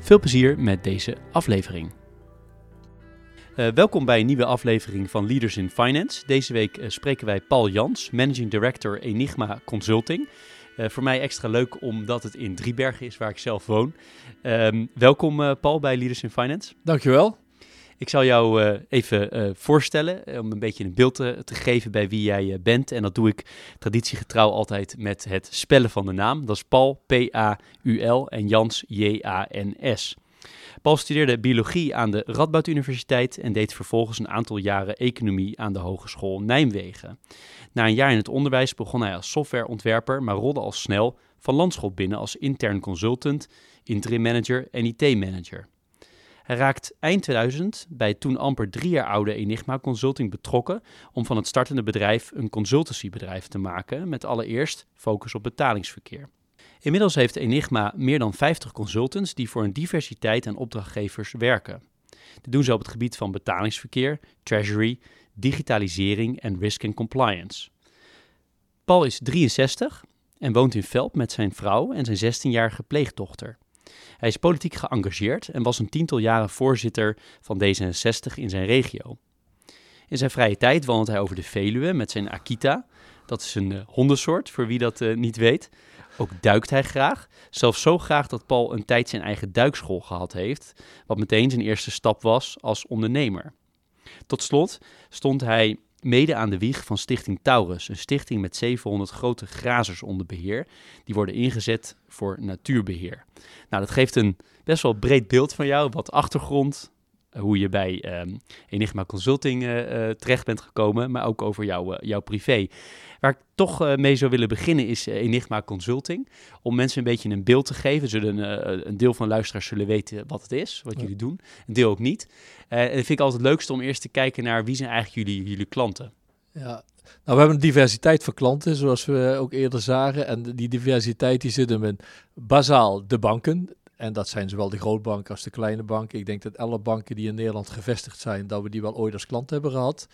Veel plezier met deze aflevering. Uh, welkom bij een nieuwe aflevering van Leaders in Finance. Deze week uh, spreken wij Paul Jans, Managing Director Enigma Consulting. Uh, voor mij extra leuk omdat het in Driebergen is waar ik zelf woon. Ehm, welkom Paul bij Leaders in Finance. Dankjewel. Ik zal jou uh, even uh, voorstellen, uh, om een beetje een beeld te, te geven bij wie jij bent. En dat doe ik traditiegetrouw altijd met het spellen van de naam. Dat is Paul, P-A-U-L en Jans, J-A-N-S. Paul studeerde biologie aan de Radboud Universiteit en deed vervolgens een aantal jaren economie aan de Hogeschool Nijmegen. Na een jaar in het onderwijs begon hij als softwareontwerper, maar rolde al snel van landschap binnen als intern consultant, interim manager en IT-manager. Hij raakt eind 2000 bij toen amper drie jaar oude Enigma Consulting betrokken om van het startende bedrijf een consultancybedrijf te maken met allereerst focus op betalingsverkeer. Inmiddels heeft Enigma meer dan 50 consultants die voor een diversiteit aan opdrachtgevers werken. Dit doen ze op het gebied van betalingsverkeer, treasury, digitalisering en risk and compliance. Paul is 63 en woont in Velp met zijn vrouw en zijn 16-jarige pleegdochter. Hij is politiek geëngageerd en was een tiental jaren voorzitter van D66 in zijn regio. In zijn vrije tijd wandelt hij over de Veluwe met zijn Akita. Dat is een uh, hondensoort, voor wie dat uh, niet weet. Ook duikt hij graag. Zelfs zo graag dat Paul een tijd zijn eigen duikschool gehad heeft, wat meteen zijn eerste stap was als ondernemer. Tot slot stond hij mede aan de wieg van Stichting Taurus, een stichting met 700 grote grazers onder beheer. Die worden ingezet voor natuurbeheer. Nou, dat geeft een best wel breed beeld van jou, wat achtergrond, hoe je bij um, Enigma Consulting uh, uh, terecht bent gekomen, maar ook over jou, jouw privé. Waar ik toch mee zou willen beginnen is Enigma Consulting. Om mensen een beetje een beeld te geven. Zullen, een deel van de luisteraars zullen weten wat het is, wat ja. jullie doen. Een deel ook niet. en dat vind ik altijd het leukste om eerst te kijken naar wie zijn eigenlijk jullie, jullie klanten. Ja, nou, we hebben een diversiteit van klanten, zoals we ook eerder zagen. En die diversiteit die zit hem in bazaal de banken. En dat zijn zowel de grootbanken als de kleine banken. Ik denk dat alle banken die in Nederland gevestigd zijn, dat we die wel ooit als klant hebben gehad.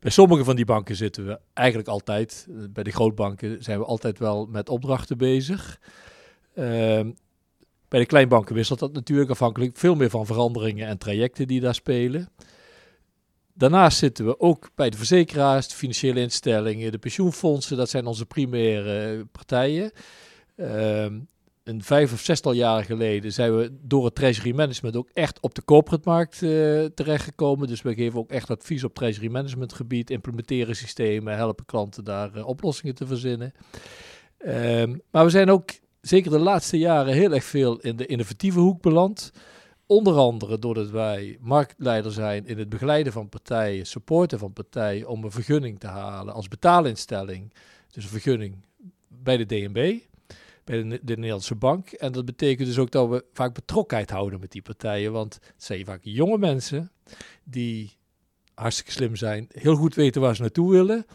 Bij sommige van die banken zitten we eigenlijk altijd. Bij de grootbanken zijn we altijd wel met opdrachten bezig. Uh, bij de kleinbanken wisselt dat natuurlijk afhankelijk veel meer van veranderingen en trajecten die daar spelen. Daarnaast zitten we ook bij de verzekeraars, de financiële instellingen, de pensioenfondsen. Dat zijn onze primaire partijen. Uh, een vijf of zestal jaren geleden zijn we door het treasury management ook echt op de corporate markt uh, terechtgekomen. Dus we geven ook echt advies op treasury management gebied, implementeren systemen, helpen klanten daar uh, oplossingen te verzinnen. Um, maar we zijn ook zeker de laatste jaren heel erg veel in de innovatieve hoek beland. Onder andere doordat wij marktleider zijn in het begeleiden van partijen, supporten van partijen om een vergunning te halen als betaalinstelling. Dus een vergunning bij de DNB de, de, Nederlandse bank. En dat betekent dus ook dat we vaak betrokkenheid houden met die partijen. Want het zijn vaak jonge mensen die hartstikke slim zijn, heel goed weten waar ze naartoe willen.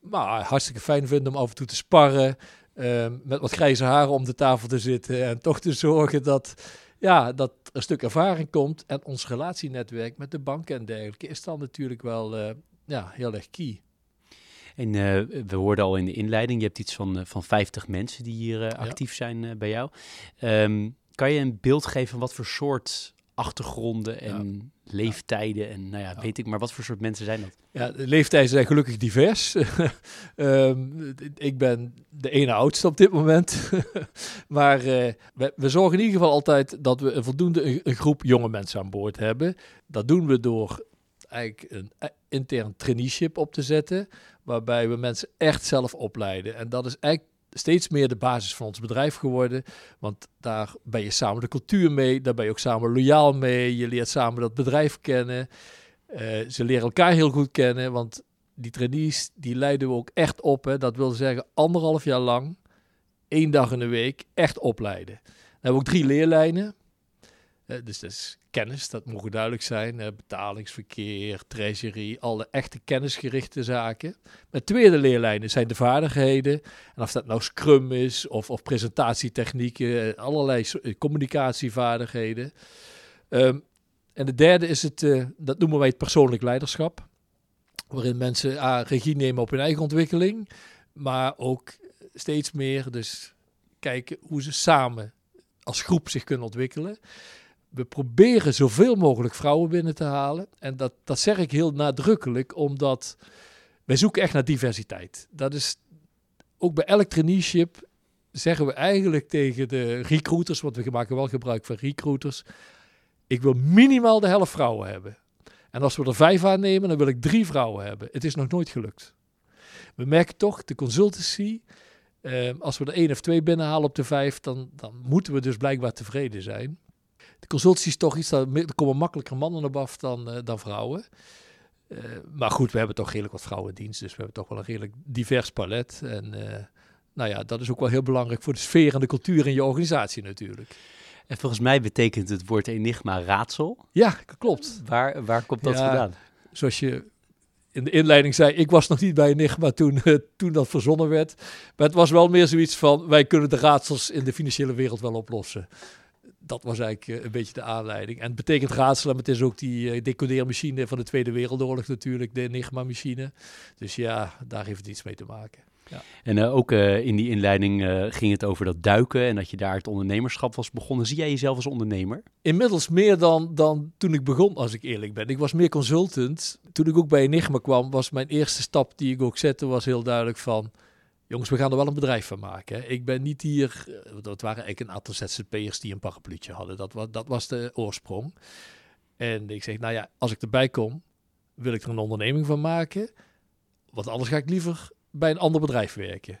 Maar hartstikke fijn vinden om af en toe te sparren. Uh, met wat grijze haren om de tafel te zitten. En toch te zorgen dat, ja, dat er een stuk ervaring komt. En ons relatienetwerk met de banken en dergelijke is dan natuurlijk wel uh, ja, heel erg key. En uh, we hoorden al in de inleiding, je hebt iets van, uh, van 50 mensen die hier uh, actief ja. zijn bij jou. Um, kan je een beeld geven van wat voor soort achtergronden en ja. leeftijden en nou ja, ja, weet ik maar wat voor soort mensen zijn dat? Ja, de leeftijden zijn gelukkig divers. um, ik ben de ene oudste op dit moment. maar we, we, zorgen in ieder geval altijd dat we een voldoende een, een groep jonge mensen aan boord hebben. Dat doen we door eigenlijk een intern traineeship op te zetten, waarbij we mensen echt zelf opleiden. En dat is eigenlijk steeds meer de basis van ons bedrijf geworden, want daar ben je samen de cultuur mee, daar ben je ook samen loyaal mee, je leert samen dat bedrijf kennen. Uh, ze leren elkaar heel goed kennen, want die trainees, die leiden we ook echt op. Hè. Dat wil zeggen anderhalf jaar lang, één dag in de week, echt opleiden. Dan hebben we ook drie leerlijnen. Dus dat is kennis, dat mogen duidelijk zijn. Betalingsverkeer, treasury, alle echte kennisgerichte zaken. Met tweede leerlijnen zijn de vaardigheden. En of dat nou Scrum is of, of presentatietechnieken, allerlei communicatievaardigheden. Um, en de derde is het, dat noemen wij het persoonlijk leiderschap. Waarin mensen A, regie nemen op hun eigen ontwikkeling, maar ook steeds meer dus kijken hoe ze samen als groep zich kunnen ontwikkelen. We proberen zoveel mogelijk vrouwen binnen te halen. En dat, dat zeg ik heel nadrukkelijk, omdat wij zoeken echt naar diversiteit. Dat is ook bij elk traineeship zeggen we eigenlijk tegen de recruiters, want we maken wel gebruik van recruiters. Ik wil minimaal de helft vrouwen hebben. En als we er vijf aannemen, dan wil ik drie vrouwen hebben. Het is nog nooit gelukt. We merken toch, de consultancy, eh, als we er één of twee binnenhalen op de vijf, dan, dan moeten we dus blijkbaar tevreden zijn. De consultancy is toch iets, dat, er komen makkelijker mannen op af dan, uh, dan vrouwen. Uh, maar goed, we hebben toch redelijk wat vrouwen in dienst, dus we hebben toch wel een redelijk divers palet. En nou ja, dat is ook wel heel belangrijk voor de sfeer en de cultuur in je organisatie natuurlijk. En volgens mij betekent het woord enigma raadsel. Ja, klopt. Waar, waar komt dat vandaan? Zoals je in de inleiding zei, ik was nog niet bij Enigma toen, toen dat verzonnen werd. Maar het was wel meer zoiets van, wij kunnen de raadsels in de financiële wereld wel oplossen. Dat was eigenlijk uh, een beetje de aanleiding. En het betekent raadselen, maar het is ook die uh, decodeermachine van de Tweede Wereldoorlog natuurlijk, de Enigma-machine. Dus ja, daar heeft het iets mee te maken. Ja. En uh, ook uh, in die inleiding uh, ging het over dat duiken en dat je daar het ondernemerschap was begonnen. Zie jij jezelf als ondernemer? Inmiddels meer dan, dan toen ik begon, als ik eerlijk ben. Ik was meer consultant. Toen ik ook bij Enigma kwam, was mijn eerste stap die ik ook zette, was heel duidelijk van... Jongens, we gaan er wel een bedrijf van maken. Ik ben niet hier... Dat waren eigenlijk een aantal ZZP'ers die een parapluutje hadden. Dat was, dat was de oorsprong. En ik zeg, nou ja, als ik erbij kom, wil ik er een onderneming van maken. Want anders ga ik liever bij een ander bedrijf werken.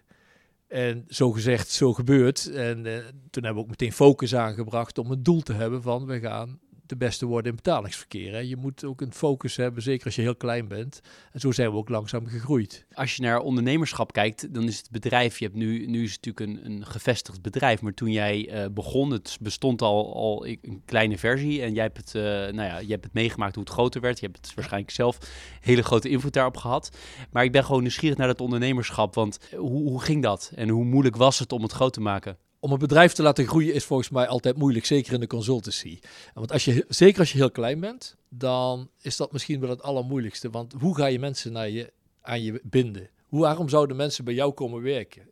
En zo gezegd, zo gebeurt. En uh, toen hebben we ook meteen focus aangebracht om het doel te hebben van we gaan de beste worden in betalingsverkeer. Hè. Je moet ook een focus hebben, zeker als je heel klein bent. En zo zijn we ook langzaam gegroeid. Als je naar ondernemerschap kijkt, dan is het bedrijf, je hebt nu, nu is het natuurlijk een, een gevestigd bedrijf, maar toen jij uh, begon, het bestond al, al een kleine versie en jij hebt het, uh, nou ja, je hebt het meegemaakt hoe het groter werd. Je hebt het waarschijnlijk zelf hele grote invloed daarop gehad. Maar ik ben gewoon nieuwsgierig naar het ondernemerschap, want hoe, hoe ging dat en hoe moeilijk was het om het groot te maken? Om een bedrijf te laten groeien is volgens mij altijd moeilijk, zeker in de consultancy. Want als je, zeker als je heel klein bent, dan is dat misschien wel het allermoeilijkste. Want hoe ga je mensen naar je, aan je binden? Hoe, waarom zouden mensen bij jou komen werken?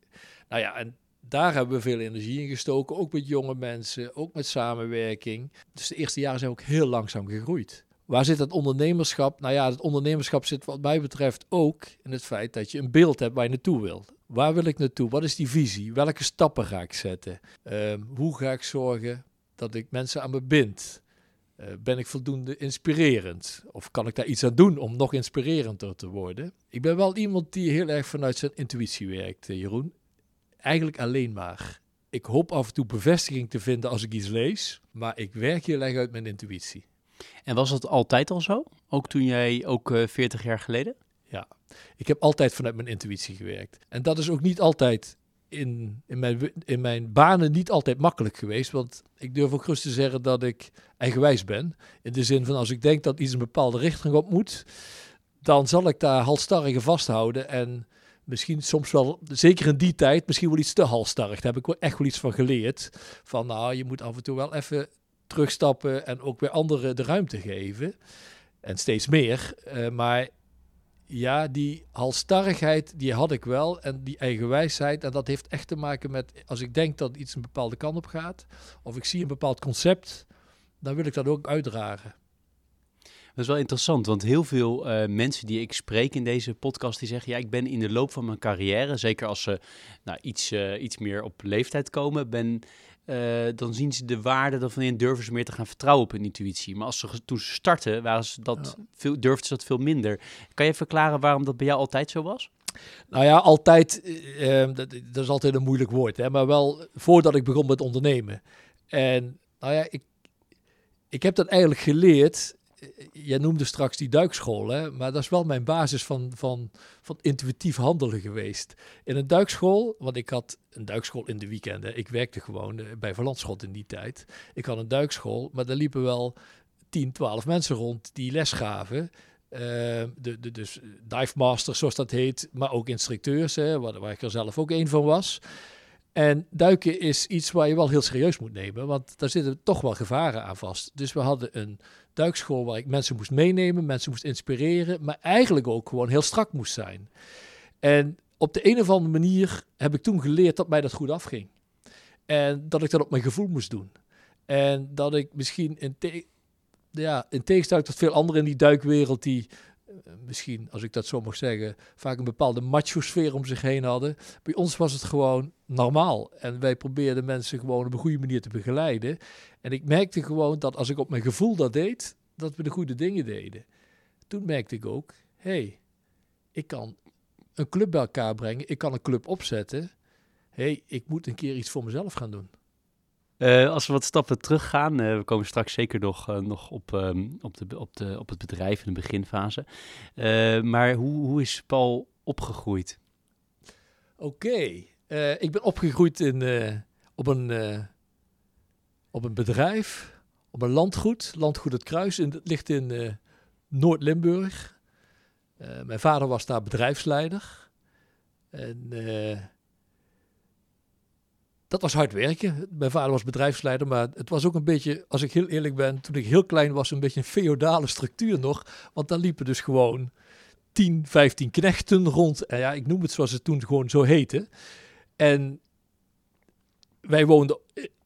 Nou ja, en daar hebben we veel energie in gestoken, ook met jonge mensen, ook met samenwerking. Dus de eerste jaren zijn ook heel langzaam gegroeid. Waar zit het ondernemerschap? Nou ja, het ondernemerschap zit wat mij betreft ook in het feit dat je een beeld hebt waar je naartoe wilt. Waar wil ik naartoe? Wat is die visie? Welke stappen ga ik zetten? Ehm, hoe ga ik zorgen dat ik mensen aan me bind? Uh, ben ik voldoende inspirerend? Of kan ik daar iets aan doen om nog inspirerender te worden? Ik ben wel iemand die heel erg vanuit zijn intuïtie werkt, eh, Jeroen. Eigenlijk alleen maar. Ik hoop af en toe bevestiging te vinden als ik iets lees, maar ik werk heel erg uit mijn intuïtie. En was dat altijd al zo? Ook toen jij, ook uh, eh, 40 jaar geleden? Ja, ik heb altijd vanuit mijn intuïtie gewerkt. En dat is ook niet altijd in, in, mijn, in mijn banen niet altijd makkelijk geweest. Want ik durf ook gerust te zeggen dat ik eigenwijs ben. In de zin van als ik denk dat iets een bepaalde richting op moet, dan zal ik daar halstarrig vasthouden. En misschien soms wel, zeker in die tijd, misschien wel iets te halstarrig. Daar heb ik echt wel iets van geleerd. Van nou, je moet af en toe wel even terugstappen en ook weer anderen de ruimte geven. En steeds meer. Uh, maar ja, die halstarrigheid, die had ik wel. En die eigenwijsheid. En dat heeft echt te maken met, als ik denk dat iets een bepaalde kant op gaat, of ik zie een bepaald concept, dan wil ik dat ook uitdragen. Dat is wel interessant, want heel veel uh, mensen die ik spreek in deze podcast, die zeggen, ja, ik ben in de loop van mijn carrière, zeker als ze nou, iets, uh, iets meer op leeftijd komen, ben uh, dan zien ze de waarde dan van durven ze meer te gaan vertrouwen op hun intuïtie. Maar als ze toen ze starten, waren ze dat ja. veel, durfden ze dat veel minder. Kan je verklaren waarom dat bij jou altijd zo was? Nou ja, altijd, uh, dat, dat, is altijd een moeilijk woord, hè, maar wel voordat ik begon met ondernemen. En nou ja, ik, ik heb dat eigenlijk geleerd jij noemde straks die duikschool, hè? maar dat is wel mijn basis van, van, van intuïtief handelen geweest. In een duikschool, want ik had een duikschool in de weekenden. Ik werkte gewoon uh, bij Verlandschot in die tijd. Ik had een duikschool, maar daar liepen wel 10, 12 mensen rond die les gaven. Uh, de, de, dus dive masters, zoals dat heet, maar ook instructeurs, hè, waar, waar ik er zelf ook een van was. En duiken is iets waar je wel heel serieus moet nemen, want daar zitten toch wel gevaren aan vast. Dus we hadden een duikschool waar ik mensen moest meenemen, mensen moest inspireren, maar eigenlijk ook gewoon heel strak moest zijn. En op de een of andere manier heb ik toen geleerd dat mij dat goed afging. En dat ik dat op mijn gevoel moest doen. En dat ik misschien in, ja, in tegenstelling tot veel anderen in die duikwereld die misschien, als ik dat zo mag zeggen, vaak een bepaalde macho-sfeer om zich heen hadden. Bij ons was het gewoon normaal. En wij probeerden mensen gewoon op een goede manier te begeleiden. En ik merkte gewoon dat als ik op mijn gevoel dat deed, dat we de goede dingen deden. Toen merkte ik ook, hé, hey, ik kan een club bij elkaar brengen, ik kan een club opzetten. Hé, hey, ik moet een keer iets voor mezelf gaan doen. Uh, als we wat stappen teruggaan, uh, we komen straks zeker nog, uh, nog op, um, op, de, op, de, op het bedrijf in de beginfase. maar hoe, hoe is Paul opgegroeid? Oké, ik ben opgegroeid in, op, een, op een bedrijf, op een landgoed, Landgoed Het Kruis. In, het ligt in Noord-Limburg. mijn vader was daar bedrijfsleider. En dat was hard werken. Mijn vader was bedrijfsleider, maar het was ook een beetje, als ik heel eerlijk ben, toen ik heel klein was, een beetje een feodale structuur nog. Want daar liepen dus gewoon 10, 15 knechten rond. En ja, ik noem het zoals het toen gewoon zo heette. En wij woonden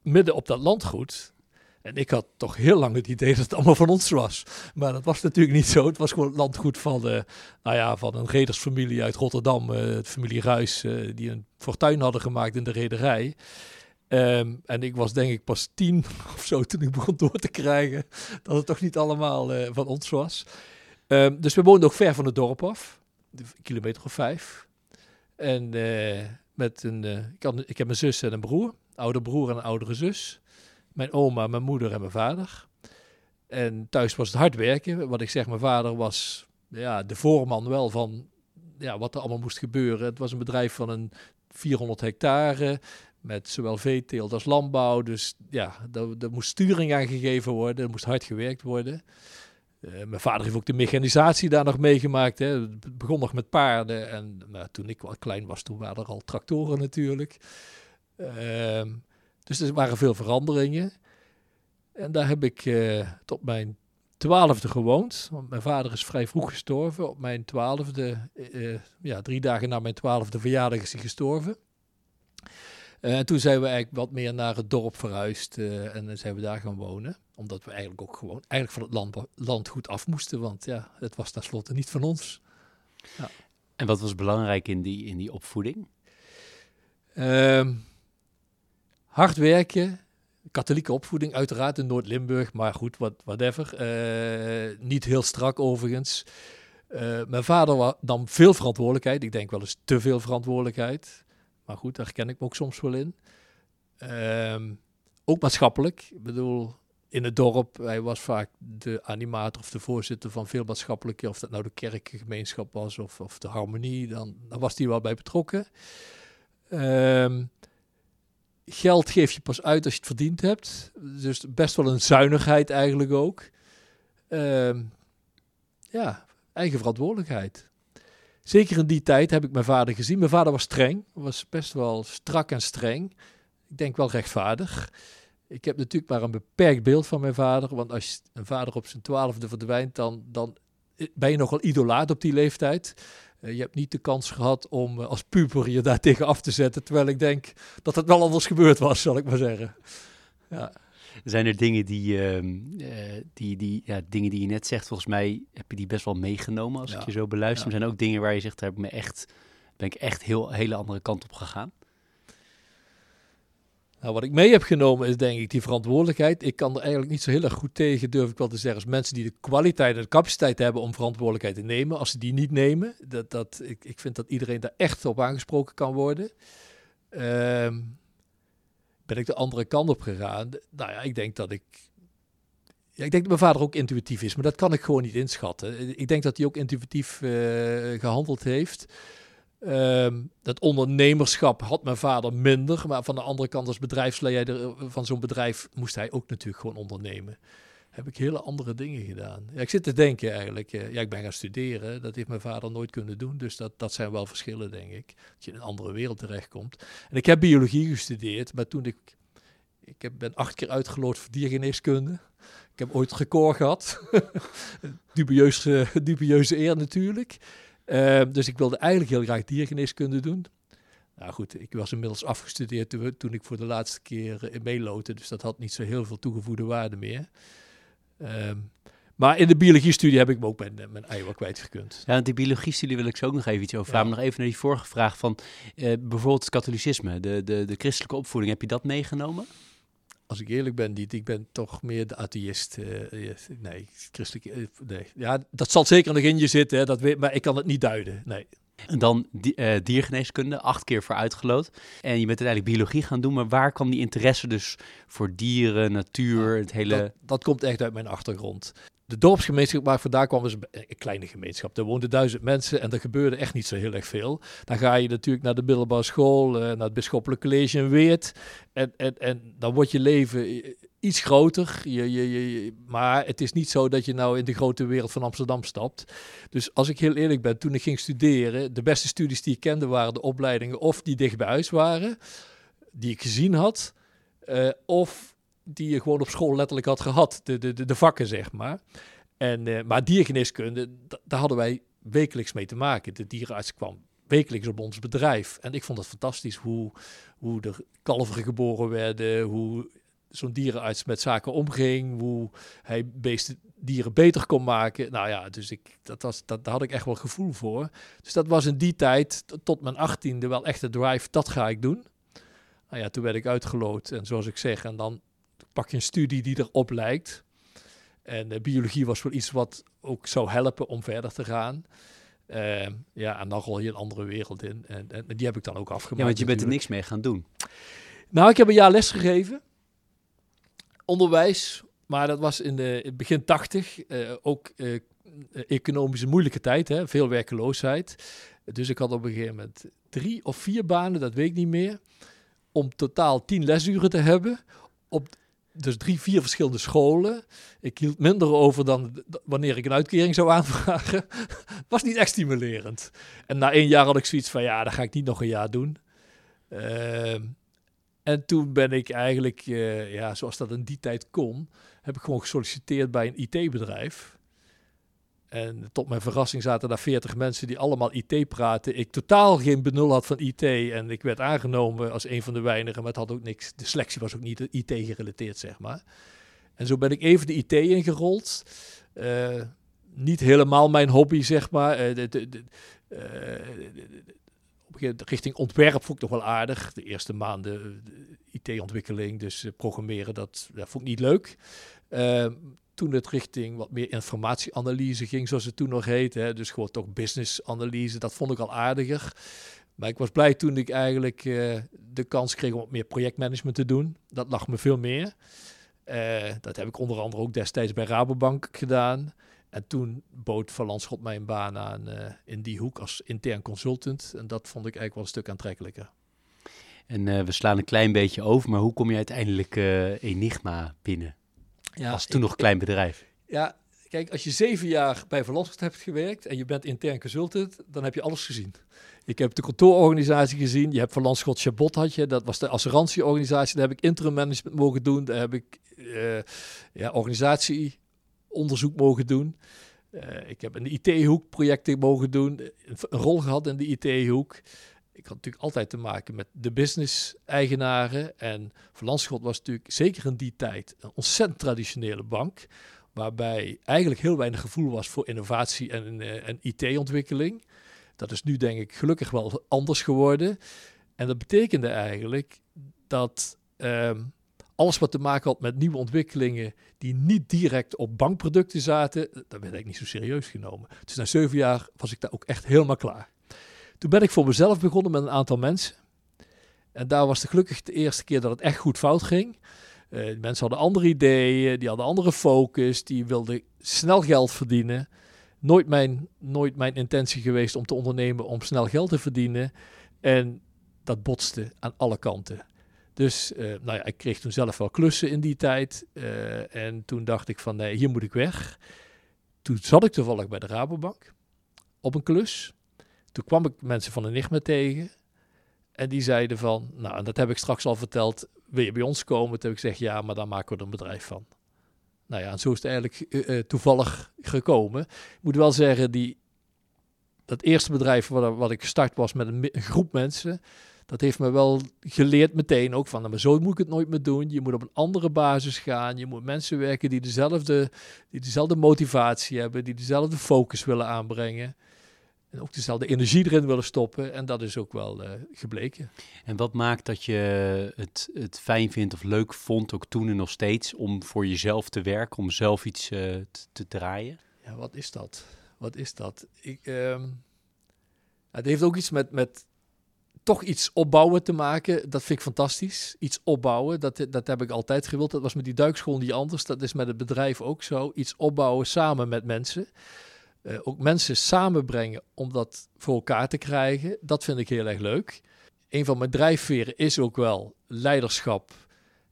midden op dat landgoed. En ik had toch heel lang het idee dat het allemaal van ons was. Maar dat was natuurlijk niet zo. Het was gewoon het landgoed van, de, nou ja, van een redersfamilie uit Rotterdam. Uh, familie Ruis, uh, die een fortuin hadden gemaakt in de rederij. Um, en ik was denk ik pas tien of zo toen ik begon door te krijgen dat het toch niet allemaal van ons was. Um, dus we woonden ook ver van het dorp af, kilometer of vijf. En met een, ik, ik heb een zus en een broer, oude broer en een oudere zus mijn oma, mijn moeder en mijn vader. En thuis was het hard werken. Wat ik zeg, mijn vader was ja, de voorman wel van ja, wat er allemaal moest gebeuren. Het was een bedrijf van een 400 hectare met zowel veeteelt als landbouw. Dus ja, er, moest sturing aan gegeven worden, er moest hard gewerkt worden. Uh, mijn vader heeft ook de mechanisatie daar nog meegemaakt. Hè. Het begon nog met paarden en nou, toen ik wat klein was, toen waren er al tractoren natuurlijk. Uh, dus er waren veel veranderingen. En daar heb ik uh, tot mijn twaalfde gewoond. Want mijn vader is vrij vroeg gestorven. Op mijn twaalfde, uh, ja, drie dagen na mijn twaalfde verjaardag is hij gestorven. Uh, en toen zijn we eigenlijk wat meer naar het dorp verhuisd en dan zijn we daar gaan wonen. Omdat we eigenlijk ook gewoon eigenlijk van het land, landgoed af moesten, want ja, het was tenslotte niet van ons. Ja. En wat was belangrijk in die, in die opvoeding? Ehm, hard werken, katholieke opvoeding uiteraard in Noord-Limburg, maar goed, wat, whatever. Uh, niet heel strak overigens. Uh, mijn vader nam veel verantwoordelijkheid, ik denk wel eens te veel verantwoordelijkheid. Maar goed, daar herken ik me ook soms wel in. Uh, ook maatschappelijk, ik bedoel, in het dorp, hij was vaak de animator of de voorzitter van veel maatschappelijke, of dat nou de kerkgemeenschap was of, of de harmonie, dan, dan was hij wel bij betrokken. Ehm geld geef je pas uit als je het verdiend hebt. Dus best wel een zuinigheid eigenlijk ook. Uh, ja, eigen verantwoordelijkheid. Zeker in die tijd heb ik mijn vader gezien. Mijn vader was streng, was best wel strak en streng. Ik denk wel rechtvaardig. Ik heb natuurlijk maar een beperkt beeld van mijn vader. Want als een vader op zijn twaalfde verdwijnt, dan, dan ben je nog wel idolaat op die leeftijd. Uh, je hebt niet de kans gehad om uh, als puber je daar tegen af te zetten. Terwijl ik denk dat het wel anders gebeurd was, zal ik maar zeggen. Ja. Zijn er dingen die, uh, die, die, ja, dingen die je net zegt, volgens mij heb je die best wel meegenomen als ja. ik je zo beluister. Ja. Er zijn ook dingen waar je zegt, daar heb ik me echt, ben ik echt heel hele andere kant op gegaan. Nou, wat ik mee heb genomen is denk ik die verantwoordelijkheid. Ik kan er eigenlijk niet zo heel erg goed tegen, durf ik wel te zeggen, als mensen die de kwaliteit en de capaciteit hebben om verantwoordelijkheid te nemen. Als ze die niet nemen, dat, dat, ik, ik vind dat iedereen daar echt op aangesproken kan worden. Um, ben ik de andere kant op gegaan? Nou ja, ik denk dat ik Ja, ik denk dat mijn vader ook intuïtief is, maar dat kan ik gewoon niet inschatten. Ik denk dat hij ook intuïtief uh, gehandeld heeft. Ehm, dat ondernemerschap had mijn vader minder, maar van de andere kant als bedrijfsleider van zo'n bedrijf moest hij ook natuurlijk gewoon ondernemen. Heb ik hele andere dingen gedaan. Ja, ik zit te denken eigenlijk, uh, ja, ik ben gaan studeren, dat heeft mijn vader nooit kunnen doen, dus dat, dat zijn wel verschillen denk ik. Dat je in een andere wereld terechtkomt. En ik heb biologie gestudeerd, maar toen ik, ik heb, ben acht keer uitgeloot voor diergeneeskunde. Ik heb ooit record gehad. dubieuze, dubieuze eer natuurlijk. Ehm, dus ik wilde eigenlijk heel graag diergeneeskunde doen. Nou goed, ik was inmiddels afgestudeerd toen, ik voor de laatste keer in meeloten. Dus dat had niet zo heel veel toegevoegde waarde meer. Ehm, maar in de biologie-studie heb ik me ook mijn, mijn ei kwijtgekund. Ja, die biologie-studie wil ik zo ook nog even iets over vragen. nog even naar die vorige vraag van uh, bijvoorbeeld het katholicisme, de, de, de christelijke opvoeding. Heb je dat meegenomen? Als ik eerlijk ben, niet. Ik ben toch meer de atheïst. Uh, nee, christelijk. Uh, nee. Ja, dat zal zeker nog in je zitten, hè, dat weet, maar ik kan het niet duiden. Nee. En dan die, uh, diergeneeskunde, acht keer voor uitgeloot. En je bent uiteindelijk biologie gaan doen, maar waar kwam die interesse dus voor dieren, natuur, het hele... Dat, dat komt echt uit mijn achtergrond de dorpsgemeenschap waar ik vandaan kwam was een kleine gemeenschap. Er woonden duizend mensen en er gebeurde echt niet zo heel erg veel. Dan ga je natuurlijk naar de middelbare school, uh, naar het bisschoppelijk college in Weert. En, en, en dan wordt je leven iets groter. Je, je, je, maar het is niet zo dat je nou in de grote wereld van Amsterdam stapt. Dus als ik heel eerlijk ben, toen ik ging studeren, de beste studies die ik kende waren de opleidingen of die dicht bij huis waren, die ik gezien had, uh, of die je gewoon op school letterlijk had gehad. De, de, de, vakken, zeg maar. En, uh, maar diergeneeskunde, daar hadden wij wekelijks mee te maken. De dierenarts kwam wekelijks op ons bedrijf. En ik vond het fantastisch hoe, hoe er kalveren geboren werden, hoe zo'n dierenarts met zaken omging, hoe hij beesten, dieren beter kon maken. Nou ja, dus ik, dat was, dat, daar had ik echt wel gevoel voor. Dus dat was in die tijd, tot mijn achttiende, wel echt de drive, dat ga ik doen. Nou ja, toen werd ik uitgeloot en zoals ik zeg, en dan pak je een studie die erop lijkt. En uh, biologie was wel iets wat ook zou helpen om verder te gaan. Uh, ja, en dan rol je een andere wereld in. En, en, die heb ik dan ook afgemaakt. Ja, want je bent er niks mee gaan doen. Nou, ik heb een jaar les gegeven. Onderwijs. Maar dat was in de begin tachtig. Uh, ook uh, economische moeilijke tijd. Hè? Veel werkeloosheid. Dus ik had op een gegeven moment drie of vier banen, dat weet ik niet meer. Om totaal tien lesuren te hebben. Op dus drie, vier verschillende scholen. Ik hield minder over dan wanneer ik een uitkering zou aanvragen. was niet echt stimulerend. En na één jaar had ik zoiets van, ja, dat ga ik niet nog een jaar doen. Uh, en toen ben ik eigenlijk, uh, ja, zoals dat in die tijd kon, heb ik gewoon gesolliciteerd bij een IT-bedrijf. En tot mijn verrassing zaten daar 40 mensen die allemaal IT praten. Ik totaal geen benul had van IT. En ik werd aangenomen als een van de weinigen. Maar het had ook niks. De selectie was ook niet IT gerelateerd, zeg maar. En zo ben ik even de IT ingerold. Uh, niet helemaal mijn hobby, zeg maar. Uh, de, uh, richting ontwerp vond ik toch wel aardig. De eerste maanden IT-ontwikkeling, dus programmeren, dat, dat vond ik niet leuk. Toen het richting wat meer informatieanalyse ging, zoals het toen nog heette. Dus gewoon toch business-analyse, dat vond ik al aardiger. Maar ik was blij toen ik eigenlijk uh, de kans kreeg om wat meer projectmanagement te doen. Dat lag me veel meer. Uh, dat heb ik onder andere ook destijds bij Rabobank gedaan. En toen bood Van mij een baan aan uh, in die hoek als intern consultant. En dat vond ik eigenlijk wel een stuk aantrekkelijker. En we slaan een klein beetje over, maar hoe kom je uiteindelijk Enigma binnen? Ja, was toen nog klein bedrijf. Ja, kijk, als je zeven jaar bij Verlossers hebt gewerkt en je bent intern consultant, dan heb je alles gezien. Ik heb de kantoororganisatie gezien. Je hebt Van Landschot Chabot had je. Dat was de assurantieorganisatie. Daar heb ik interim management mogen doen. Daar heb ik uh, ja, organisatieonderzoek mogen doen. Uh, ik heb een IT-hoek projecten mogen doen. Een rol gehad in de IT-hoek ik had natuurlijk altijd te maken met de business-eigenaren. En Verlandschot was natuurlijk zeker in die tijd een ontzettend traditionele bank. Waarbij eigenlijk heel weinig gevoel was voor innovatie en, en IT-ontwikkeling. Dat is nu denk ik gelukkig wel anders geworden. En dat betekende eigenlijk dat uh, alles wat te maken had met nieuwe ontwikkelingen die niet direct op bankproducten zaten, dat werd ik niet zo serieus genomen. Dus na zeven jaar was ik daar ook echt helemaal klaar. Toen ben ik voor mezelf begonnen met een aantal mensen. En daar was het gelukkig de eerste keer dat het echt goed fout ging. Uh, mensen hadden andere ideeën, die hadden andere focus, die wilden snel geld verdienen. Nooit mijn, nooit mijn intentie geweest om te ondernemen om snel geld te verdienen. En dat botste aan alle kanten. Dus uh, nou ja, ik kreeg toen zelf wel klussen in die tijd. Uh, en toen dacht ik van nee, hier moet ik weg. Toen zat ik toevallig bij de Rabobank op een klus. Toen kwam ik mensen van de NIGMA tegen. En die zeiden van, nou, en dat heb ik straks al verteld, wil je bij ons komen? Toen heb ik gezegd, ja, maar daar maken we er een bedrijf van. Nou ja, en zo is het eigenlijk uh, toevallig gekomen. Ik moet wel zeggen, die, dat eerste bedrijf wat, wat ik gestart was met een, een, groep mensen, dat heeft me wel geleerd meteen ook van, nou, maar zo moet ik het nooit meer doen. Je moet op een andere basis gaan. Je moet mensen werken die dezelfde, die dezelfde motivatie hebben, die dezelfde focus willen aanbrengen. En ook dezelfde energie erin willen stoppen. En dat is ook wel uh, gebleken. En wat maakt dat je het, het fijn vindt of leuk vond, ook toen en nog steeds, om voor jezelf te werken, om zelf iets uh, te, te, draaien? Ja, wat is dat? Wat is dat? Ik, um, het heeft ook iets met, met toch iets opbouwen te maken. Dat vind ik fantastisch. Iets opbouwen, dat, dat heb ik altijd gewild. Dat was met die duikschool niet anders. Dat is met het bedrijf ook zo. Iets opbouwen samen met mensen. Uh, ook mensen samenbrengen om dat voor elkaar te krijgen. Dat vind ik heel erg leuk. Een van mijn drijfveren is ook wel leiderschap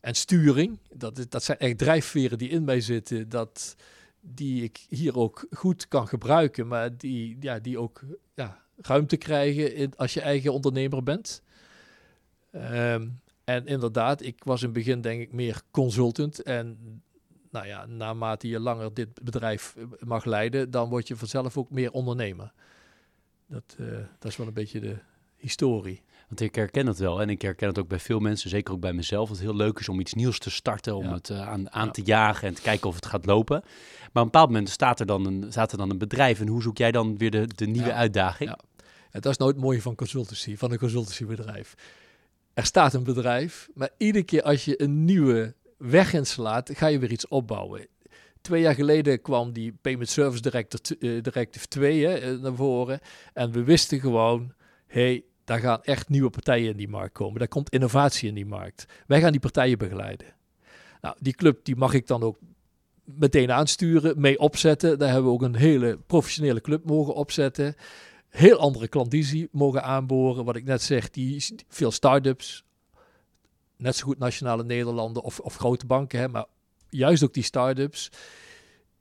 en sturing. Dat, dat zijn echt drijfveren die in mij zitten, dat, die ik hier ook goed kan gebruiken, maar die, ja, die ook ja, ruimte krijgen in, als je eigen ondernemer bent. Um, en inderdaad, ik was in het begin denk ik meer consultant en nou ja, naarmate je langer dit bedrijf eh, mag leiden, dan word je vanzelf ook meer ondernemer. Dat, uh, dat is wel een beetje de historie. Want ik herken het wel en ik herken het ook bij veel mensen, zeker ook bij mezelf, dat het heel leuk is om iets nieuws te starten, om het uh, aan, aan ja. te jagen en te kijken of het gaat lopen. Maar op een bepaald moment staat er dan een, staat er dan een bedrijf en hoe zoek jij dan weer de, de nieuwe ja. uitdaging? Ja. Het is nooit mooi van consultancy, van een consultancybedrijf. Er staat een bedrijf, maar iedere keer als je een nieuwe weg inslaat, ga je weer iets opbouwen. Twee jaar geleden kwam die Payment Service Director, uh, Directive 2 hè, naar voren. En we wisten gewoon, hey, daar gaan echt nieuwe partijen in die markt komen. Daar komt innovatie in die markt. Wij gaan die partijen begeleiden. Nou, die club die mag ik dan ook meteen aansturen, mee opzetten. Daar hebben we ook een hele professionele club mogen opzetten. Heel andere klandizie mogen aanboren. Wat ik net zeg, die veel start-ups, net zo goed nationale Nederlanden of, of grote banken, hè, maar juist ook die start-ups,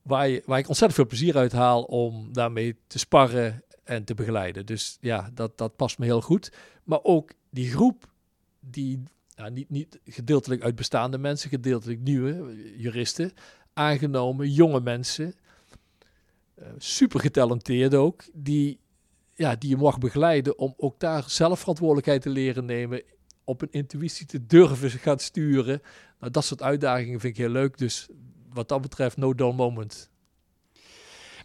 waar, waar ik ontzettend veel plezier uit haal om daarmee te sparren en te begeleiden. Dus ja, dat, dat past me heel goed. Maar ook die groep, die niet, niet gedeeltelijk uit bestaande mensen, gedeeltelijk nieuwe juristen, aangenomen, jonge mensen, uh, super getalenteerd ook, die, ja, die je mag begeleiden om ook daar zelf verantwoordelijkheid te leren nemen op een intuïtie te durven gaan sturen. Nou, dat soort uitdagingen vind ik heel leuk. Dus wat dat betreft, no dull moment.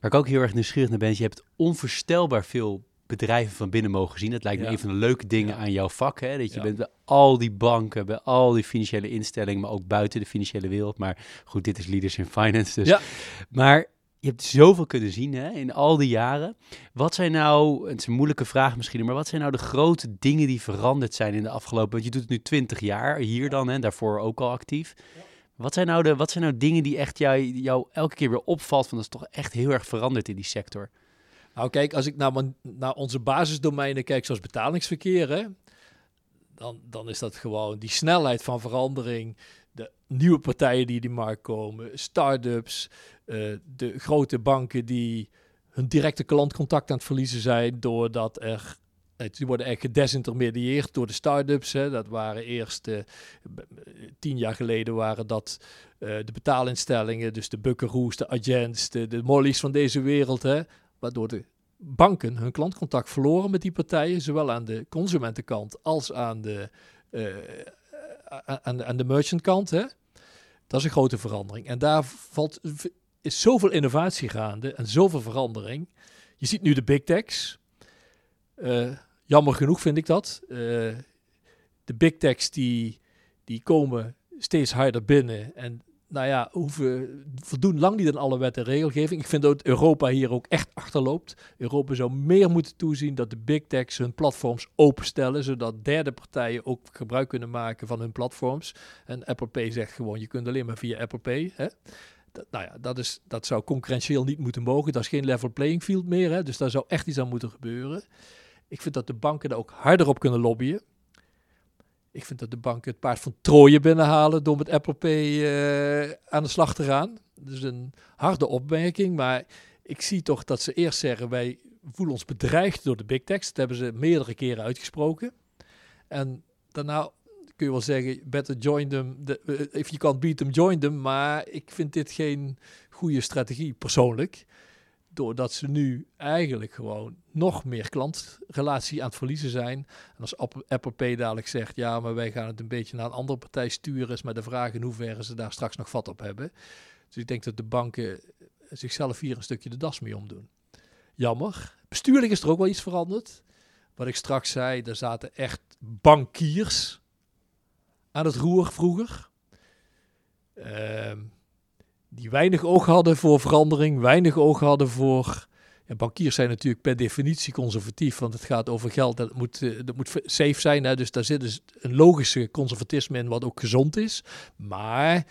Waar ik ook heel erg nieuwsgierig naar ben, is je hebt onvoorstelbaar veel bedrijven van binnen mogen zien. Het lijkt me Ja. een van de leuke dingen Ja. aan jouw vak. Hè? Dat je Ja. bent bij al die banken, bij al die financiële instellingen, maar ook buiten de financiële wereld. Maar goed, dit is Leaders in Finance. Dus. Ja. Maar je hebt zoveel kunnen zien hè, in al die jaren. Wat zijn nou, het is een moeilijke vraag misschien, maar wat zijn nou de grote dingen die veranderd zijn in de afgelopen, want je doet het nu 20 jaar, hier dan en daarvoor ook al actief. Wat zijn, nou de, wat zijn nou dingen die echt jou, jou elke keer weer opvalt van dat is toch echt heel erg veranderd in die sector? Nou kijk, als ik naar, mijn, naar onze basisdomeinen kijk, zoals betalingsverkeer, hè, dan, dan is dat gewoon die snelheid van verandering, de nieuwe partijen die in die markt komen, start-ups, eh, de grote banken die hun directe klantcontact aan het verliezen zijn doordat er eh, die worden echt gedesintermedieerd door de start-ups. Hè. Dat waren eerst eh, b- tien jaar geleden waren dat eh, de betaalinstellingen, dus de Buckaroos, de Agents, de, de Mollies van deze wereld. Hè, waardoor de banken hun klantcontact verloren met die partijen, zowel aan de consumentenkant als aan de, eh, aan de, aan de merchantkant. Hè. Dat is een grote verandering. En daar valt, is zoveel innovatie gaande en zoveel verandering. Je ziet nu de big techs. Eh, jammer genoeg vind ik dat. Eh, de big techs die, die komen steeds harder binnen. En nou ja, hoeven, voldoen lang niet aan alle wet en regelgeving. Ik vind dat Europa hier ook echt achterloopt. Europa zou meer moeten toezien dat de big techs hun platforms openstellen, zodat derde partijen ook gebruik kunnen maken van hun platforms. En Apple Pay zegt gewoon, je kunt alleen maar via Apple Pay. Hè? Nou ja, dat, is, dat zou concurrentieel niet moeten mogen. Dat is geen level playing field meer. Hè? Dus daar zou echt iets aan moeten gebeuren. Ik vind dat de banken daar ook harder op kunnen lobbyen. Ik vind dat de banken het paard van Troje binnenhalen door met Apple Pay uh, aan de slag te gaan. Dat is een harde opmerking, maar ik zie toch dat ze eerst zeggen wij voelen ons bedreigd door de big techs. Dat hebben ze meerdere keren uitgesproken. En daarna kun je wel zeggen, better join them. Eh, if you can't beat them, join them. Maar ik vind dit geen goede strategie persoonlijk doordat ze nu eigenlijk gewoon nog meer klantrelatie aan het verliezen zijn. En als Apple Pay dadelijk zegt, ja, maar wij gaan het een beetje naar een andere partij sturen, is maar de vraag in hoeverre ze daar straks nog vat op hebben. Dus ik denk dat de banken zichzelf hier een stukje de das mee omdoen. Jammer. Bestuurlijk is er ook wel iets veranderd. Wat ik straks zei, er zaten echt bankiers aan het roer vroeger. Ehm, die weinig oog hadden voor verandering, weinig oog hadden voor. Ja, bankiers zijn natuurlijk per definitie conservatief, want het gaat over geld dat moet, eh, dat moet safe zijn. Hè? Dus daar zit dus een logische conservatisme in, wat ook gezond is. Maar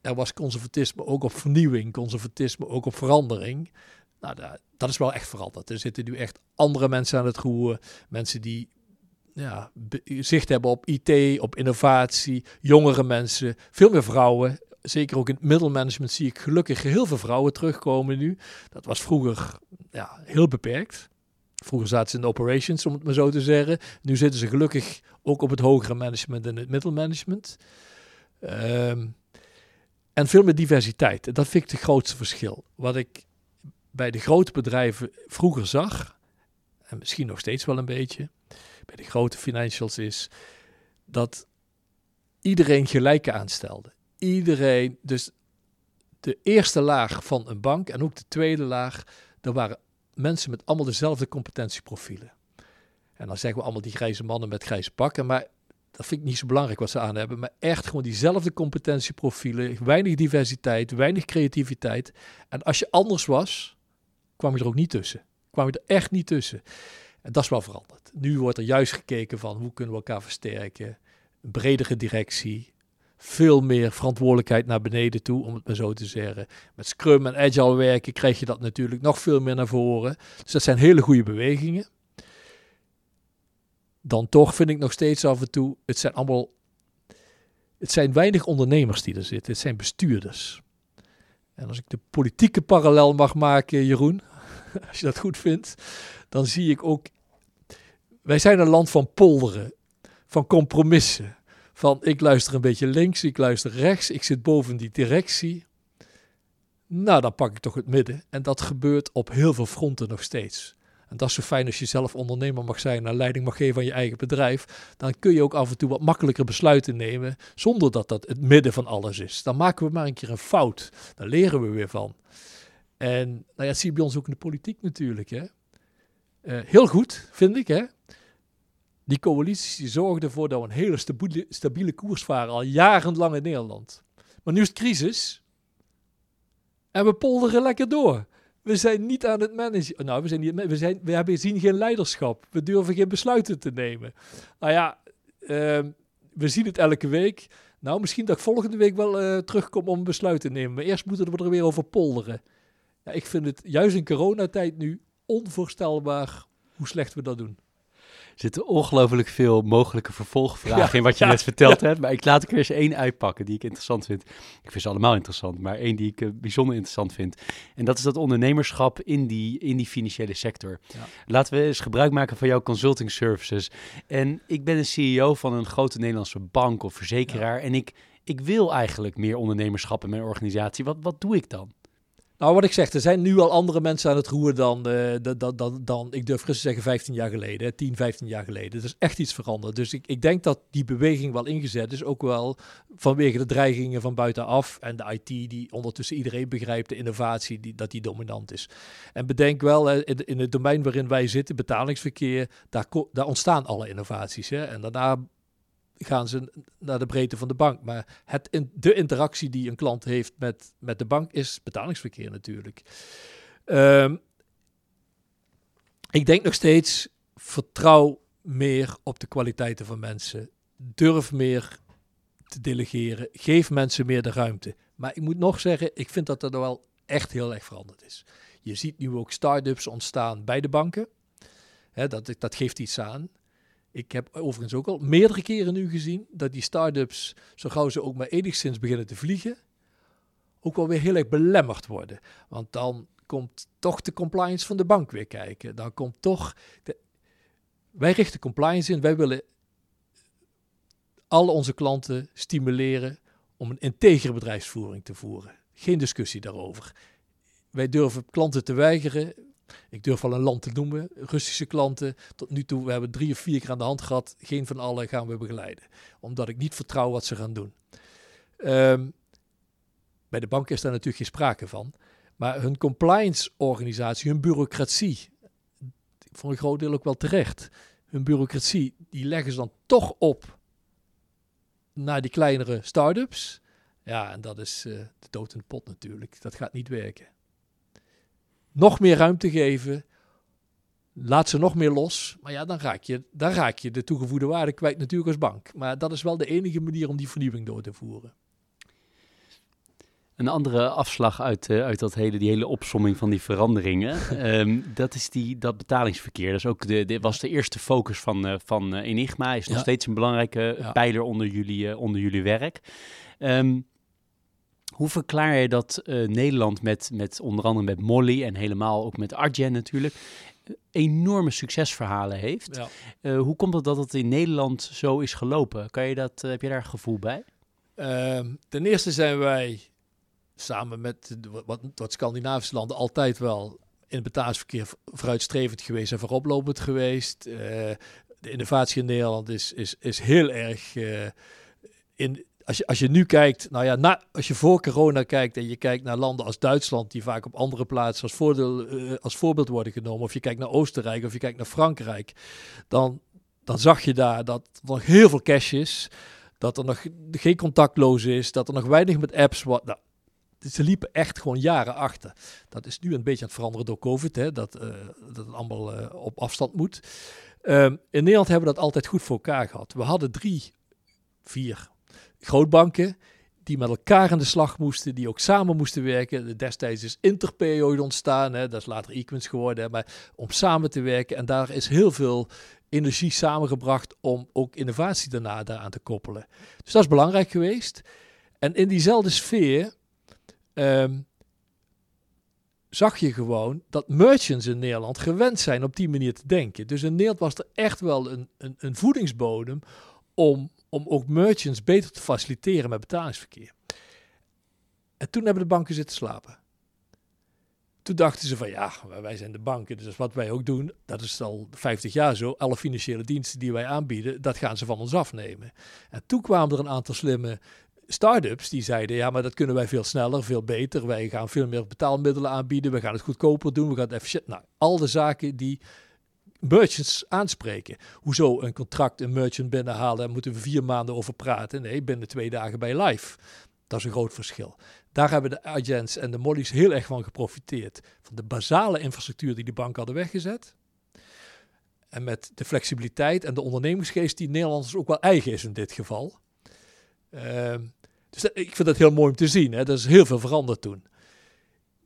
er was conservatisme ook op vernieuwing, conservatisme ook op verandering. Nou, dat, dat is wel echt veranderd. Er zitten nu echt andere mensen aan het roeren. Mensen die ja, zicht hebben op IT, op innovatie, jongere mensen, veel meer vrouwen zeker ook in het middelmanagement zie ik gelukkig heel veel vrouwen terugkomen nu. Dat was vroeger ja, heel beperkt. Vroeger zaten ze in de operations, om het maar zo te zeggen. Nu zitten ze gelukkig ook op het hogere management en het middelmanagement. Um, en veel meer diversiteit. Dat vind ik het grootste verschil. Wat ik bij de grote bedrijven vroeger zag, en misschien nog steeds wel een beetje, bij de grote financials is dat iedereen gelijke aanstelde iedereen, dus de eerste laag van een bank en ook de tweede laag, daar waren mensen met allemaal dezelfde competentieprofielen. En dan zeggen we allemaal die grijze mannen met grijze pakken, maar dat vind ik niet zo belangrijk wat ze aan hebben. Maar echt gewoon diezelfde competentieprofielen, weinig diversiteit, weinig creativiteit. En als je anders was, kwam je er ook niet tussen. Kwam je er echt niet tussen. En dat is wel veranderd. Nu wordt er juist gekeken van hoe kunnen we elkaar versterken. Bredere directie, veel meer verantwoordelijkheid naar beneden toe, om het maar zo te zeggen. Met Scrum en Agile werken krijg je dat natuurlijk nog veel meer naar voren. Dus dat zijn hele goede bewegingen. Dan toch vind ik nog steeds af en toe, het zijn allemaal, het zijn weinig ondernemers die er zitten, het zijn bestuurders. En als ik de politieke parallel mag maken, Jeroen, als je dat goed vindt, dan zie ik ook, wij zijn een land van polderen, van compromissen van ik luister een beetje links, ik luister rechts, ik zit boven die directie. Nou, dan pak ik toch het midden. En dat gebeurt op heel veel fronten nog steeds. En dat is zo fijn als je zelf ondernemer mag zijn en leiding mag geven aan je eigen bedrijf. Dan kun je ook af en toe wat makkelijker besluiten nemen zonder dat dat het midden van alles is. Dan maken we maar een keer een fout. Daar leren we weer van. En nou ja, dat zie je bij ons ook in de politiek natuurlijk. Hè? Uh, heel goed, vind ik. Hè? Die coalitie zorgde ervoor dat we een hele stabiele, koers varen al jarenlang in Nederland. Maar nu is het crisis. En we polderen lekker door. We zijn niet aan het managen. Nou, we, zijn niet, we, zijn, we hebben, zien geen leiderschap. We durven geen besluiten te nemen. Nou ja, ehm, we zien het elke week. Nou, misschien dat ik volgende week wel uh, terugkom om een besluit te nemen. Maar eerst moeten we er weer over polderen. Ja, ik vind het juist in coronatijd nu onvoorstelbaar hoe slecht we dat doen zitten ongelooflijk veel mogelijke vervolgvragen in wat je net verteld hebt. Maar ik laat ik er eens één uitpakken die ik interessant vind. Ik vind ze allemaal interessant, maar één die ik uh, bijzonder interessant vind. En dat is dat ondernemerschap in die, in die financiële sector. Laten we eens gebruik maken van jouw consulting services. En ik ben een CEO van een grote Nederlandse bank of verzekeraar. En ik, ik wil eigenlijk meer ondernemerschap in mijn organisatie. Wat, wat doe ik dan? Nou, wat ik zeg, er zijn nu al andere mensen aan het roer dan, uh, dan, dan, dan, ik durf gerust te zeggen, 15 jaar geleden, 10, 15 jaar geleden. Er is echt iets veranderd. Dus ik, ik denk dat die beweging wel ingezet is, ook wel vanwege de dreigingen van buitenaf en de IT die ondertussen iedereen begrijpt, de innovatie, die, dat die dominant is. En bedenk wel, in, in het domein waarin wij zitten, betalingsverkeer, daar, daar ontstaan alle innovaties. Hè? En daarna gaan ze naar de breedte van de bank. Maar het de interactie die een klant heeft met, met de bank is betalingsverkeer natuurlijk. Ehm, ik denk nog steeds, vertrouw meer op de kwaliteiten van mensen. Durf meer te delegeren. Geef mensen meer de ruimte. Maar ik moet nog zeggen, ik vind dat er wel echt heel erg veranderd is. Je ziet nu ook start-ups ontstaan bij de banken. Dat, dat geeft iets aan. Ik heb overigens ook al meerdere keren nu gezien dat die start-ups, zo gauw ze ook maar enigszins beginnen te vliegen, ook wel weer heel erg belemmerd worden. Want dan komt toch de compliance van de bank weer kijken. Dan komt toch. Wij richten compliance in. Wij willen alle onze klanten stimuleren om een integere bedrijfsvoering te voeren. Geen discussie daarover. Wij durven klanten te weigeren. Ik durf wel een land te noemen, Russische klanten. Tot nu toe, we hebben drie of vier keer aan de hand gehad. Geen van alle gaan we begeleiden. Omdat ik niet vertrouw wat ze gaan doen. Um, bij de bank is daar natuurlijk geen sprake van. Maar hun compliance-organisatie, hun bureaucratie, voor een groot deel ook wel terecht. Hun bureaucratie, die leggen ze dan toch op naar die kleinere start-ups. Ja, en dat is uh, de dood in de pot natuurlijk. Dat gaat niet werken. Nog meer ruimte geven. Laat ze nog meer los. Maar ja, dan raak je, dan raak je de toegevoegde waarde kwijt natuurlijk als bank. Maar dat is wel de enige manier om die vernieuwing door te voeren. Een andere afslag uit, uh, uit dat hele, die hele opsomming van die veranderingen, um, dat is die, dat betalingsverkeer. Dat is ook de, de was de eerste focus van, uh, van uh, Enigma. Is nog ja. steeds een belangrijke ja. pijler onder jullie, onder jullie werk. Um, hoe verklaar je dat Nederland met, met onder andere met Molly en helemaal ook met Arjen natuurlijk enorme succesverhalen heeft? Ja. hoe komt het dat het in Nederland zo is gelopen? Kan je dat, heb je daar gevoel bij? Uh, ten eerste zijn wij samen met wat, wat Scandinavische landen altijd wel in het betalingsverkeer vooruitstrevend geweest en vooroplopend geweest. Uh, de innovatie in Nederland is, is, is heel erg uh, in. Als je, als je nu kijkt, nou ja, na, als je voor corona kijkt en je kijkt naar landen als Duitsland, die vaak op andere plaatsen als, voordeel, uh, als voorbeeld worden genomen, of je kijkt naar Oostenrijk of je kijkt naar Frankrijk, dan, dan zag je daar dat er nog heel veel cash is, dat er nog geen contactloos is, dat er nog weinig met apps wordt. Nou, ze liepen echt gewoon jaren achter. Dat is nu een beetje aan het veranderen door COVID, hè, dat, uh, dat het allemaal uh, op afstand moet. Um, in Nederland hebben we dat altijd goed voor elkaar gehad. We hadden drie, vier grootbanken die met elkaar aan de slag moesten, die ook samen moesten werken. Destijds is Interpay ontstaan, hè, dat is later Equins geworden, maar om samen te werken. En daar is heel veel energie samengebracht om ook innovatie daarna daaraan te koppelen. Dus dat is belangrijk geweest. En in diezelfde sfeer um, zag je gewoon dat merchants in Nederland gewend zijn op die manier te denken. Dus in Nederland was er echt wel een, een, een voedingsbodem om, om ook merchants beter te faciliteren met betalingsverkeer. En toen hebben de banken zitten slapen. Toen dachten ze van ja, wij zijn de banken, dus wat wij ook doen, dat is al 50 jaar zo. Alle financiële diensten die wij aanbieden, dat gaan ze van ons afnemen. En toen kwamen er een aantal slimme start-ups die zeiden, ja, maar dat kunnen wij veel sneller, veel beter. Wij gaan veel meer betaalmiddelen aanbieden, we gaan het goedkoper doen, we gaan het efficiënt. Nou, al de zaken die merchants aanspreken. Hoezo een contract een merchant binnenhalen, daar moeten we vier maanden over praten. Nee, binnen twee dagen bij live. Dat is een groot verschil. Daar hebben de agents en de mollies heel erg van geprofiteerd. Van de basale infrastructuur die de bank hadden weggezet. En met de flexibiliteit en de ondernemingsgeest die Nederlanders ook wel eigen is in dit geval. Uh, dus ik vind dat heel mooi om te zien. Hè. Dat is heel veel veranderd toen.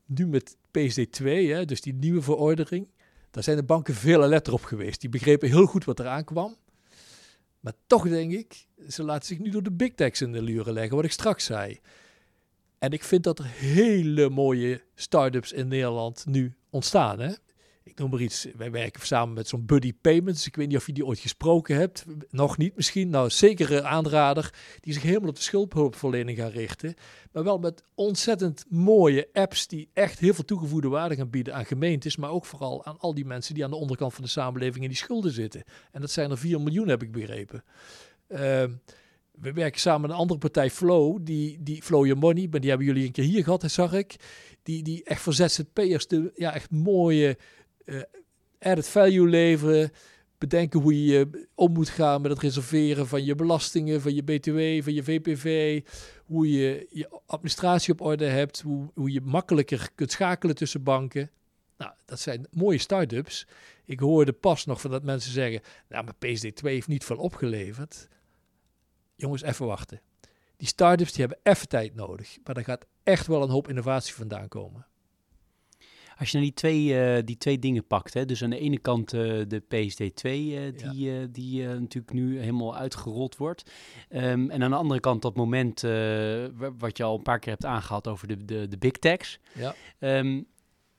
Nu met PSD2, hè, dus die nieuwe verordening, daar zijn de banken veel alert op geweest. Die begrepen heel goed wat eraan kwam. Maar toch denk ik, ze laten zich nu door de big techs in de luren leggen, wat ik straks zei. En ik vind dat er hele mooie start-ups in Nederland nu ontstaan. Hè? Ik noem maar iets, wij werken samen met zo'n Buddy Payments. Ik weet niet of je die ooit gesproken hebt. Nog niet misschien. Nou, zeker een aanrader die zich helemaal op de schuldhulpverlening gaan richten. Maar wel met ontzettend mooie apps die echt heel veel toegevoegde waarde gaan bieden aan gemeentes. Maar ook vooral aan al die mensen die aan de onderkant van de samenleving in die schulden zitten. En dat zijn er 4 miljoen, heb ik begrepen. Uh, we werken samen met een andere partij, Flow, die, die Flow Your Money, maar die hebben jullie een keer hier gehad, zag ik. Die, die echt voor ZZP'ers de ja, echt mooie added value leveren, bedenken hoe je om moet gaan met het reserveren van je belastingen, van je BTW, van je VPV. Hoe je je administratie op orde hebt. Hoe, hoe je makkelijker kunt schakelen tussen banken. Nou, dat zijn mooie start-ups. Ik hoorde pas nog van dat mensen zeggen, nou, maar PSD2 heeft niet veel opgeleverd. Jongens, even wachten. Die start-ups die hebben even tijd nodig. Maar daar gaat echt wel een hoop innovatie vandaan komen. Als je naar die twee, uh, die twee dingen pakt, hè, dus aan de ene kant uh, de PSD2, uh, eh, die, die natuurlijk nu helemaal uitgerold wordt. Um, en aan de andere kant dat moment wat je al een paar keer hebt aangehaald over de, de, de big techs. Ja. Um,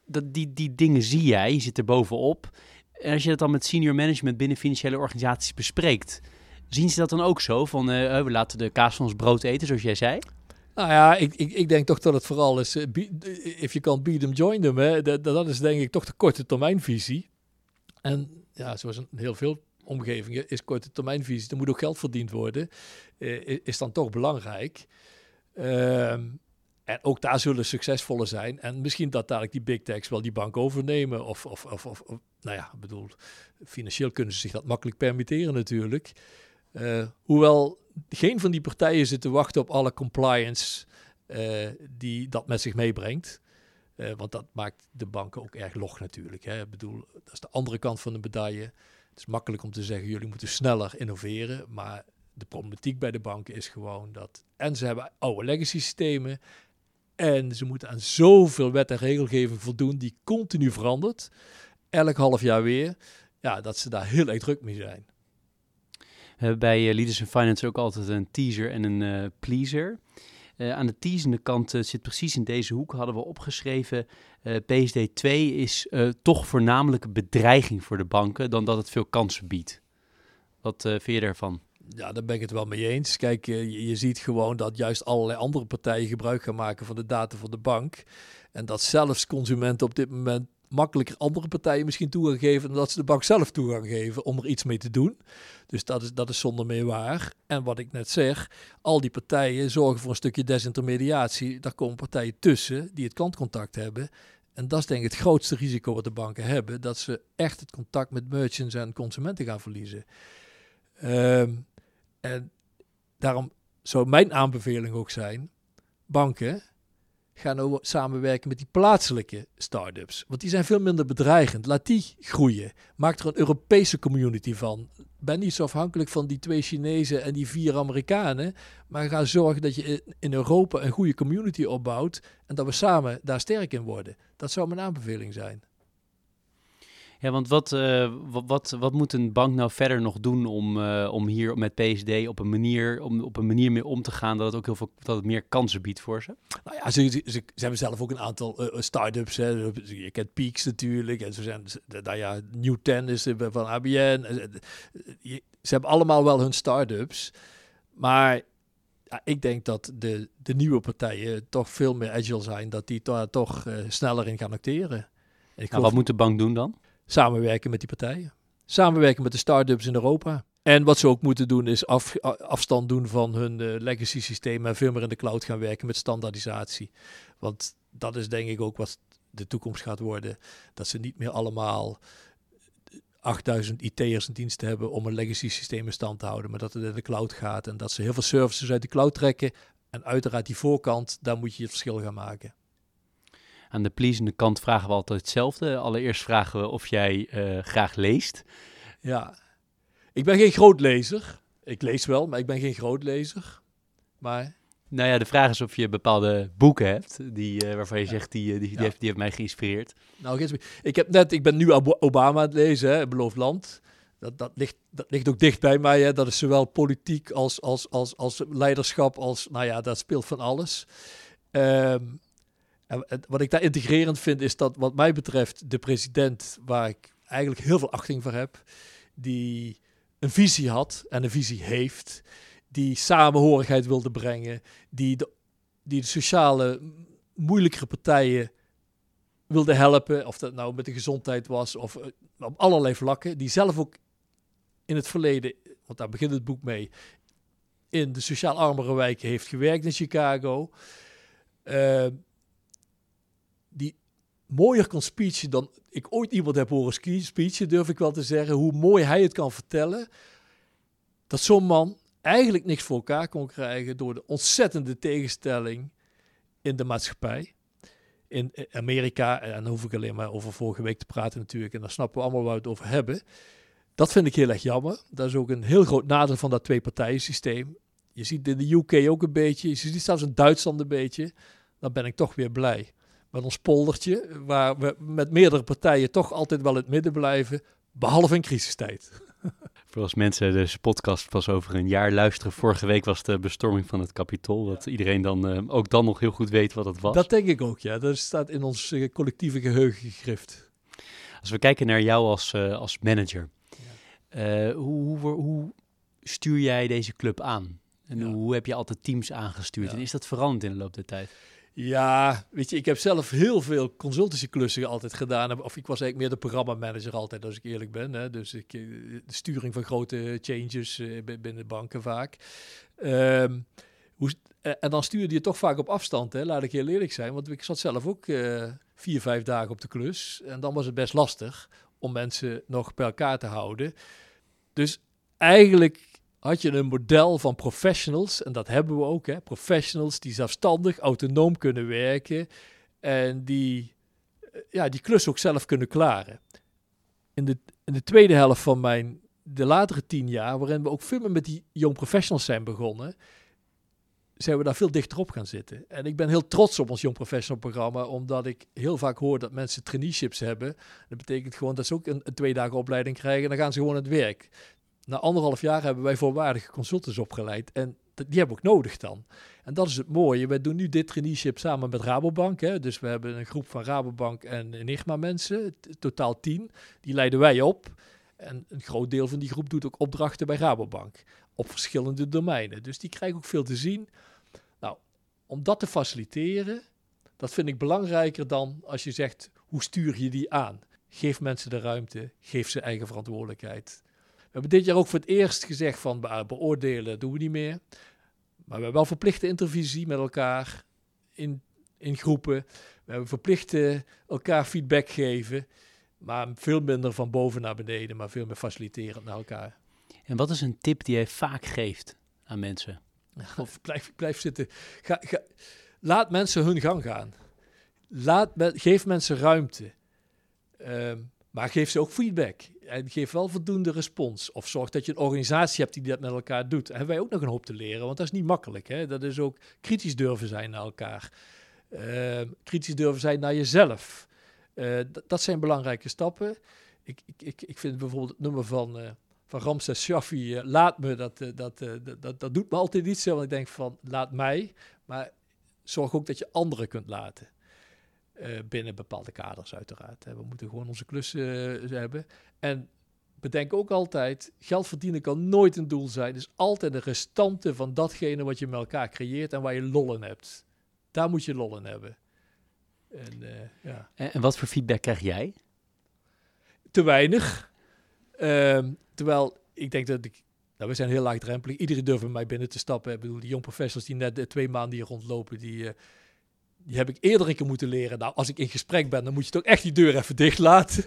dat, die, die dingen zie jij, je zit er bovenop. En als je dat dan met senior management binnen financiële organisaties bespreekt, zien ze dat dan ook zo? Van we laten de kaas van ons brood eten, zoals jij zei? Nou ja, ik, ik, ik denk toch dat het vooral is, uh, if you can't beat them, join them. Hè. Dat, dat is denk ik toch de korte termijnvisie. En ja, zoals in heel veel omgevingen is korte termijnvisie, er moet ook geld verdiend worden, uh, is dan toch belangrijk. Ehm, en ook daar zullen succesvolle zijn. En misschien dat dadelijk die big techs wel die bank overnemen. Of, of, of, of, nou ja, bedoel, financieel kunnen ze zich dat makkelijk permitteren natuurlijk. Hoewel geen van die partijen zit te wachten op alle compliance uh, die dat met zich meebrengt. Uh, want dat maakt de banken ook erg log natuurlijk. Hè. Ik bedoel, dat is de andere kant van de medaille. Het is makkelijk om te zeggen, jullie moeten sneller innoveren. Maar de problematiek bij de banken is gewoon dat... En ze hebben oude legacy systemen. En ze moeten aan zoveel wet en regelgeving voldoen die continu verandert. Elk half jaar weer. Ja, dat ze daar heel erg druk mee zijn. Bij uh, Leaders in Finance ook altijd een teaser en een uh, pleaser. Uh, aan de teasende kant zit precies in deze hoek, hadden we opgeschreven, PSD2 is toch voornamelijk een bedreiging voor de banken dan dat het veel kansen biedt. Wat vind je daarvan? Ja, daar ben ik het wel mee eens. Kijk, je, je, ziet gewoon dat juist allerlei andere partijen gebruik gaan maken van de data van de bank. En dat zelfs consumenten op dit moment makkelijker andere partijen misschien toegang geven dan dat ze de bank zelf toegang geven om er iets mee te doen. Dus dat is, dat is zonder meer waar. En wat ik net zeg, al die partijen zorgen voor een stukje desintermediatie. Daar komen partijen tussen die het klantcontact hebben. En dat is denk ik het grootste risico wat de banken hebben, dat ze echt het contact met merchants en consumenten gaan verliezen. Um, en daarom zou mijn aanbeveling ook zijn, banken, gaan nou samenwerken met die plaatselijke start-ups. Want die zijn veel minder bedreigend. Laat die groeien. Maak er een Europese community van. Ben niet zo afhankelijk van die twee Chinezen en die vier Amerikanen. Maar ga zorgen dat je in Europa een goede community opbouwt. En dat we samen daar sterk in worden. Dat zou mijn aanbeveling zijn. Ja, want wat, uh, wat, wat, moet een bank nou verder nog doen om, uh, om hier met PSD op een manier, om op een manier mee om te gaan dat het ook heel veel dat het meer kansen biedt voor ze? Nou ja, ze, ze, ze hebben zelf ook een aantal uh, start-ups. Hè. Je kent Peaks natuurlijk. En ze zijn, nou ja, New Ten is van ABN. Ze hebben allemaal wel hun start-ups. Maar ja, ik denk dat de, de nieuwe partijen toch veel meer agile zijn. Dat die to toch sneller in gaan acteren. Ik nou, wat moet de bank doen dan? Samenwerken met die partijen. Samenwerken met de start-ups in Europa. En wat ze ook moeten doen is af, afstand doen van hun uh, legacy systemen en veel meer in de cloud gaan werken met standaardisatie. Want dat is denk ik ook wat de toekomst gaat worden. Dat ze niet meer allemaal 8000 IT'ers in dienst hebben om een legacy systeem in stand te houden, maar dat het in de cloud gaat en dat ze heel veel services uit de cloud trekken. En uiteraard die voorkant, daar moet je het verschil gaan maken. Aan de pleasende kant vragen we altijd hetzelfde. Allereerst vragen we of jij uh, graag leest. Ja, ik ben geen groot lezer. Ik lees wel, maar ik ben geen groot lezer. Maar... Nou ja, de vraag is of je bepaalde boeken hebt die, uh, waarvan je ja. zegt, die, die, die, ja. heeft, die heeft mij geïnspireerd. Nou, ik heb net, ik ben nu Obama aan het lezen, hè, Beloofd Land. Dat, dat, ligt, dat ligt ook dicht bij mij. Hè. Dat is zowel politiek als, als, als, als leiderschap, als, nou ja, dat speelt van alles. Um, wat ik daar integrerend vind, is dat wat mij betreft de president, waar ik eigenlijk heel veel achting voor heb, die een visie had en een visie heeft, die samenhorigheid wilde brengen, die de, die de sociale moeilijkere partijen wilde helpen, of dat nou met de gezondheid was of eh, op allerlei vlakken, die zelf ook in het verleden, want daar begint het boek mee, in de sociaal armere wijken heeft gewerkt in Chicago. Uh, die mooier kon speechen dan ik ooit iemand heb horen speechen, durf ik wel te zeggen. Hoe mooi hij het kan vertellen. Dat zo'n man eigenlijk niks voor elkaar kon krijgen door de ontzettende tegenstelling in de maatschappij. In Amerika, en dan hoef ik alleen maar over vorige week te praten natuurlijk, en dan snappen we allemaal waar we het over hebben. Dat vind ik heel erg jammer. Dat is ook een heel groot nadeel van dat twee-partijen systeem. Je ziet in de UK ook een beetje, je ziet zelfs in Duitsland een beetje. Dan ben ik toch weer blij. Met ons poldertje, waar we met meerdere partijen toch altijd wel in het midden blijven, behalve in crisistijd. Voor als mensen deze podcast pas over een jaar luisteren. Vorige week was de bestorming van het Capitool. Dat iedereen dan uh, ook dan nog heel goed weet wat het was. Dat denk ik ook, ja. Dat staat in ons uh, collectieve geheugen gegrift. Als we kijken naar jou als, uh, als manager. Ja. Hoe, hoe, hoe, stuur jij deze club aan? En ja. hoe heb je altijd teams aangestuurd? Ja. En is dat veranderd in de loop der tijd? Ja, weet je, ik heb zelf heel veel consultancyklussen altijd gedaan. Of ik was eigenlijk meer de programmamanager altijd, als ik eerlijk ben. Hè. Dus ik, de sturing van grote changes uh, binnen banken vaak. Um, hoe, en dan stuurde je toch vaak op afstand, hè, laat ik heel eerlijk zijn. Want ik zat zelf ook vier, vijf dagen op de klus. En dan was het best lastig om mensen nog bij elkaar te houden. Dus eigenlijk had je een model van professionals, en dat hebben we ook, hè, professionals die zelfstandig, autonoom kunnen werken en die ja, die klus ook zelf kunnen klaren. In de, in de tweede helft van mijn, de latere tien jaar, waarin we ook veel meer met die young professionals zijn begonnen, zijn we daar veel dichter op gaan zitten. En ik ben heel trots op ons Young Professional programma, omdat ik heel vaak hoor dat mensen traineeships hebben. Dat betekent gewoon dat ze ook een, een twee dagen opleiding krijgen en dan gaan ze gewoon aan het werk na anderhalf jaar hebben wij voorwaardige consultants opgeleid. En die hebben we ook nodig dan. En dat is het mooie. Wij doen nu dit traineeship samen met Rabobank. Hè. Dus we hebben een groep van Rabobank en Enigma mensen, totaal tien. Die leiden wij op. En een groot deel van die groep doet ook opdrachten bij Rabobank. Op verschillende domeinen. Dus die krijgen ook veel te zien. Nou, om dat te faciliteren, dat vind ik belangrijker dan als je zegt, hoe stuur je die aan? Geef mensen de ruimte, geef ze eigen verantwoordelijkheid. We hebben dit jaar ook voor het eerst gezegd van beoordelen doen we niet meer. Maar we hebben wel verplichte intervisie met elkaar in, in groepen. We hebben verplichte elkaar feedback geven. Maar veel minder van boven naar beneden, maar veel meer faciliterend naar elkaar. En wat is een tip die jij vaak geeft aan mensen? Of blijf, blijf zitten. Ga, ga, laat mensen hun gang gaan. Laat, geef mensen ruimte. Um, maar geef ze ook feedback. En geef wel voldoende respons. Of zorg dat je een organisatie hebt die dat met elkaar doet. Daar hebben wij ook nog een hoop te leren, want dat is niet makkelijk. Hè? Dat is ook kritisch durven zijn naar elkaar. Uh, kritisch durven zijn naar jezelf. Uh, dat zijn belangrijke stappen. Ik, ik, ik vind bijvoorbeeld het nummer van, uh, van Ramses Shaffi, laat me, dat, dat, dat, dat doet me altijd iets. Want ik denk van, laat mij. Maar zorg ook dat je anderen kunt laten. Uh, binnen bepaalde kaders uiteraard. We moeten gewoon onze klussen uh, hebben. En bedenk ook altijd, geld verdienen kan nooit een doel zijn. Het is altijd de restante van datgene wat je met elkaar creëert en waar je lol in hebt. Daar moet je lol in hebben. En, uh, ja. en, en, wat voor feedback krijg jij? Te weinig. Ehm, terwijl ik denk dat ik nou, we zijn heel laagdrempelig. Iedereen durft bij mij binnen te stappen. Ik bedoel, die jong professors die net de twee maanden hier rondlopen, die, uh, die heb ik eerder een keer moeten leren. Nou, als ik in gesprek ben, dan moet je toch echt die deur even dicht laten.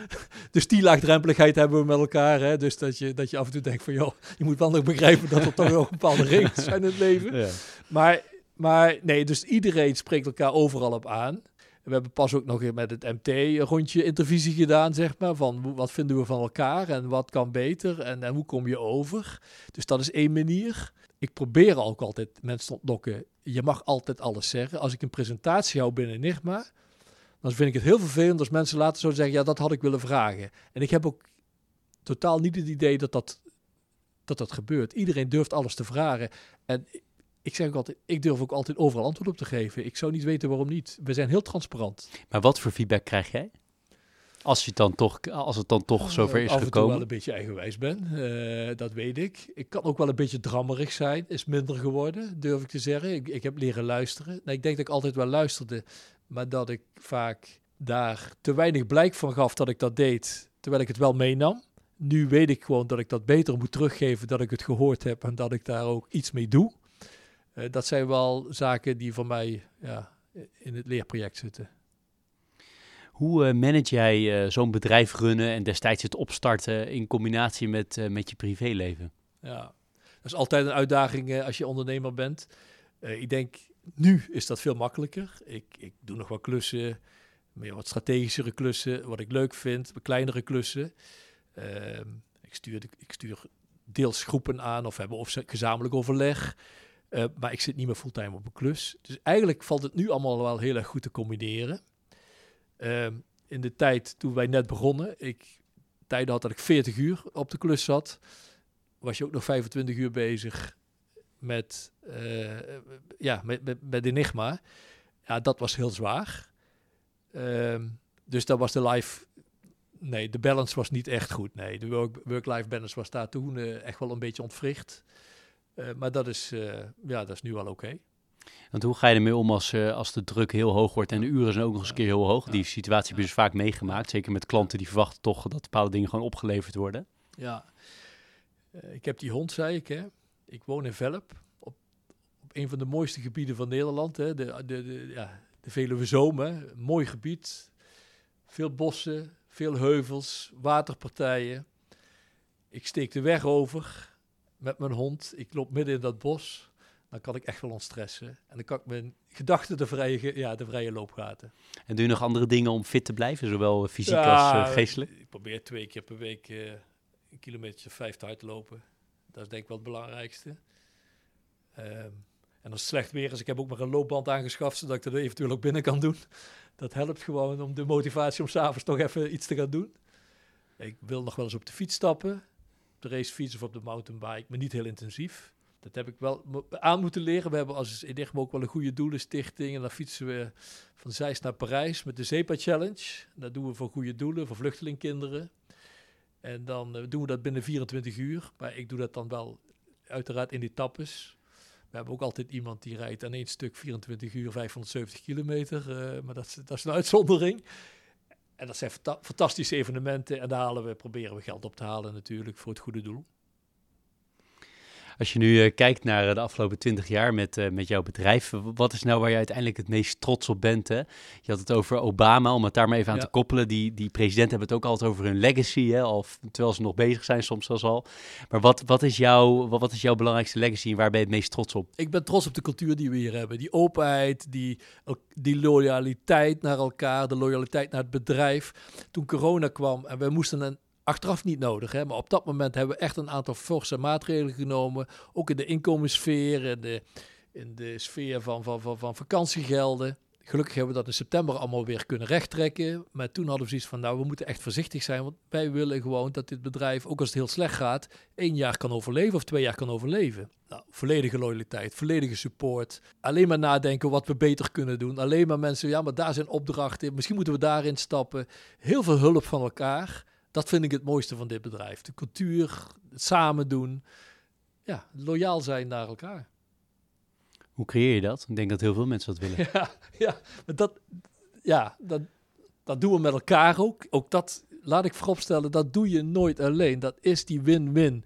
dus die laagdrempeligheid hebben we met elkaar. Hè? Dus dat je, dat je af en toe denkt van, joh, je moet wel nog begrijpen dat er toch wel bepaalde regels zijn in het leven. Ja. Maar, maar nee, dus iedereen spreekt elkaar overal op aan. We hebben pas ook nog met het MT een rondje intervisie gedaan, zeg maar. Van wat vinden we van elkaar en wat kan beter en, en hoe kom je over. Dus dat is één manier. Ik probeer ook altijd mensen te ontlokken je mag altijd alles zeggen. Als ik een presentatie hou binnen Enigma, dan vind ik het heel vervelend als mensen later zo zeggen, ja, dat had ik willen vragen. En ik heb ook totaal niet het idee dat dat, dat, dat gebeurt. Iedereen durft alles te vragen. En ik zeg ook altijd, ik durf ook altijd overal antwoord op te geven. Ik zou niet weten waarom niet. We zijn heel transparant. Maar wat voor feedback krijg jij? Als, je dan toch, als het dan toch zover is gekomen? Toe wel een beetje eigenwijs ben, uh, dat weet ik. Ik kan ook wel een beetje drammerig zijn, is minder geworden, durf ik te zeggen. Ik, ik heb leren luisteren. Nou, ik denk dat ik altijd wel luisterde, maar dat ik vaak daar te weinig blijk van gaf dat ik dat deed, terwijl ik het wel meenam. Nu weet ik gewoon dat ik dat beter moet teruggeven, dat ik het gehoord heb en dat ik daar ook iets mee doe. Uh, dat zijn wel zaken die voor mij ja, in het leerproject zitten. Hoe uh, manage jij uh, zo'n bedrijf runnen en destijds het opstarten in combinatie met, uh, met je privéleven? Ja, dat is altijd een uitdaging als je ondernemer bent. ik denk, nu is dat veel makkelijker. Ik, ik doe nog wat klussen, meer wat strategischere klussen, wat ik leuk vind, kleinere klussen. Ehm, ik, stuur ik stuur deels groepen aan of hebben of gezamenlijk overleg. Maar ik zit niet meer fulltime op een klus. Dus eigenlijk valt het nu allemaal wel heel erg goed te combineren. Uh, in de tijd toen wij net begonnen, ik tijden had dat ik 40 uur op de klus zat, was je ook nog 25 uur bezig met, uh, ja, met, met, met Enigma. Ja, dat was heel zwaar. Ehm, dus dat was de live nee, de balance was niet echt goed. Nee, de work-life balance was daar toen uh, echt wel een beetje ontwricht. Uh, maar dat is, ja, dat is nu wel oké. Want hoe ga je ermee om als, als de druk heel hoog wordt en de uren zijn ook nog eens een keer heel hoog? Die situatie heb je dus vaak meegemaakt. Zeker met klanten die verwachten toch dat bepaalde dingen gewoon opgeleverd worden. Ja, ik heb die hond, zei ik. Hè. Ik woon in Velp, op, op een van de mooiste gebieden van Nederland. Hè. De, de, de, ja, de Veluwe Zoom, mooi gebied. Veel bossen, veel heuvels, waterpartijen. Ik steek de weg over met mijn hond. Ik loop midden in dat bos. Dan kan ik echt wel ontstressen. En dan kan ik mijn gedachten de vrije, ja, de vrije loop gaten. En doe je nog andere dingen om fit te blijven, zowel fysiek als uh, geestelijk? Ik probeer twee keer per week uh, een kilometer vijf te hard lopen. Dat is denk ik wel het belangrijkste. Um, en als het slecht weer is, ik heb ook maar een loopband aangeschaft, zodat ik dat eventueel ook binnen kan doen dat helpt gewoon om de motivatie om s'avonds toch even iets te gaan doen. Ik wil nog wel eens op de fiets stappen, op de racefiets of op de mountainbike, maar niet heel intensief. Dat heb ik wel aan moeten leren. We hebben als Enigma ook wel een goede doelenstichting. En dan fietsen we van Zeist naar Parijs met de Zepa Challenge. Dat doen we voor goede doelen, voor vluchtelingkinderen. En dan uh, doen we dat binnen 24 uur. Maar ik doe dat dan wel uiteraard in etappes. We hebben ook altijd iemand die rijdt aan één stuk 24 uur 570 kilometer. Uh, maar dat dat is een uitzondering. En dat zijn fantastische evenementen. En daar halen we, proberen we geld op te halen natuurlijk voor het goede doel. Als je nu uh, kijkt naar uh, de afgelopen twintig jaar met, uh, met jouw bedrijf, wat is nou waar je uiteindelijk het meest trots op bent? Hè? Je had het over Obama, om het daar maar even aan ja. te koppelen. Die, die presidenten hebben het ook altijd over hun legacy, hè? Al, terwijl ze nog bezig zijn, soms zelfs al. Maar wat, wat, is jouw, wat, wat is jouw belangrijkste legacy en waar ben je het meest trots op? Ik ben trots op de cultuur die we hier hebben. Die openheid, die, die loyaliteit naar elkaar, de loyaliteit naar het bedrijf. Toen corona kwam en we moesten een achteraf niet nodig. Hè? Maar op dat moment hebben we echt een aantal forse maatregelen genomen. Ook in de inkomenssfeer, in de, in de sfeer van, van, van, van vakantiegelden. Gelukkig hebben we dat in september allemaal weer kunnen rechttrekken. Maar toen hadden we zoiets van, nou, we moeten echt voorzichtig zijn. Want wij willen gewoon dat dit bedrijf, ook als het heel slecht gaat, één jaar kan overleven of twee jaar kan overleven. Nou, volledige loyaliteit, volledige support. Alleen maar nadenken wat we beter kunnen doen. Alleen maar mensen, ja, maar daar zijn opdrachten. Misschien moeten we daarin stappen. Heel veel hulp van elkaar. Dat vind ik het mooiste van dit bedrijf. De cultuur, het samen doen. Ja, loyaal zijn naar elkaar. Hoe creëer je dat? Ik denk dat heel veel mensen dat willen. Ja, ja, maar dat, ja dat, dat doen we met elkaar ook. Ook dat, laat ik vooropstellen, dat doe je nooit alleen. Dat is die win-win.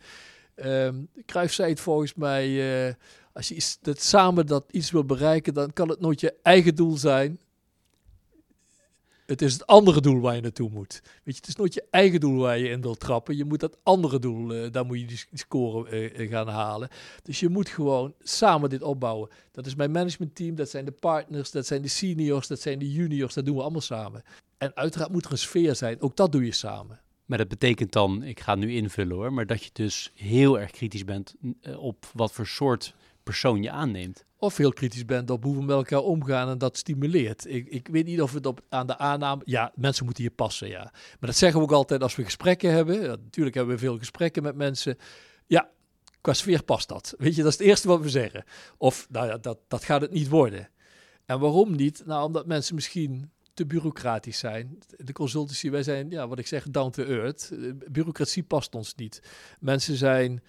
Um, Cruijff zei het volgens mij, uh, als je dat samen dat iets wil bereiken, dan kan het nooit je eigen doel zijn. Het is het andere doel waar je naartoe moet. Weet je, het is nooit je eigen doel waar je in wilt trappen. Je moet dat andere doel, uh, daar moet je die score uh, gaan halen. Dus je moet gewoon samen dit opbouwen. Dat is mijn managementteam, dat zijn de partners, dat zijn de seniors, dat zijn de juniors. Dat doen we allemaal samen. En uiteraard moet er een sfeer zijn. Ook dat doe je samen. Maar dat betekent dan, ik ga nu invullen hoor, maar dat je dus heel erg kritisch bent op wat voor soort persoon je aanneemt. Of heel kritisch bent op hoe we met elkaar omgaan en dat stimuleert. Ik, ik weet niet of het op, aan de aanname... Ja, mensen moeten hier passen, ja. Maar dat zeggen we ook altijd als we gesprekken hebben. Ja, natuurlijk hebben we veel gesprekken met mensen. Ja, qua sfeer past dat. Weet je, dat is het eerste wat we zeggen. Of, nou ja, dat, dat gaat het niet worden. En waarom niet? Nou, omdat mensen misschien te bureaucratisch zijn. De consultancy, wij zijn, ja, wat ik zeg, down to earth. Bureaucratie past ons niet. Mensen zijn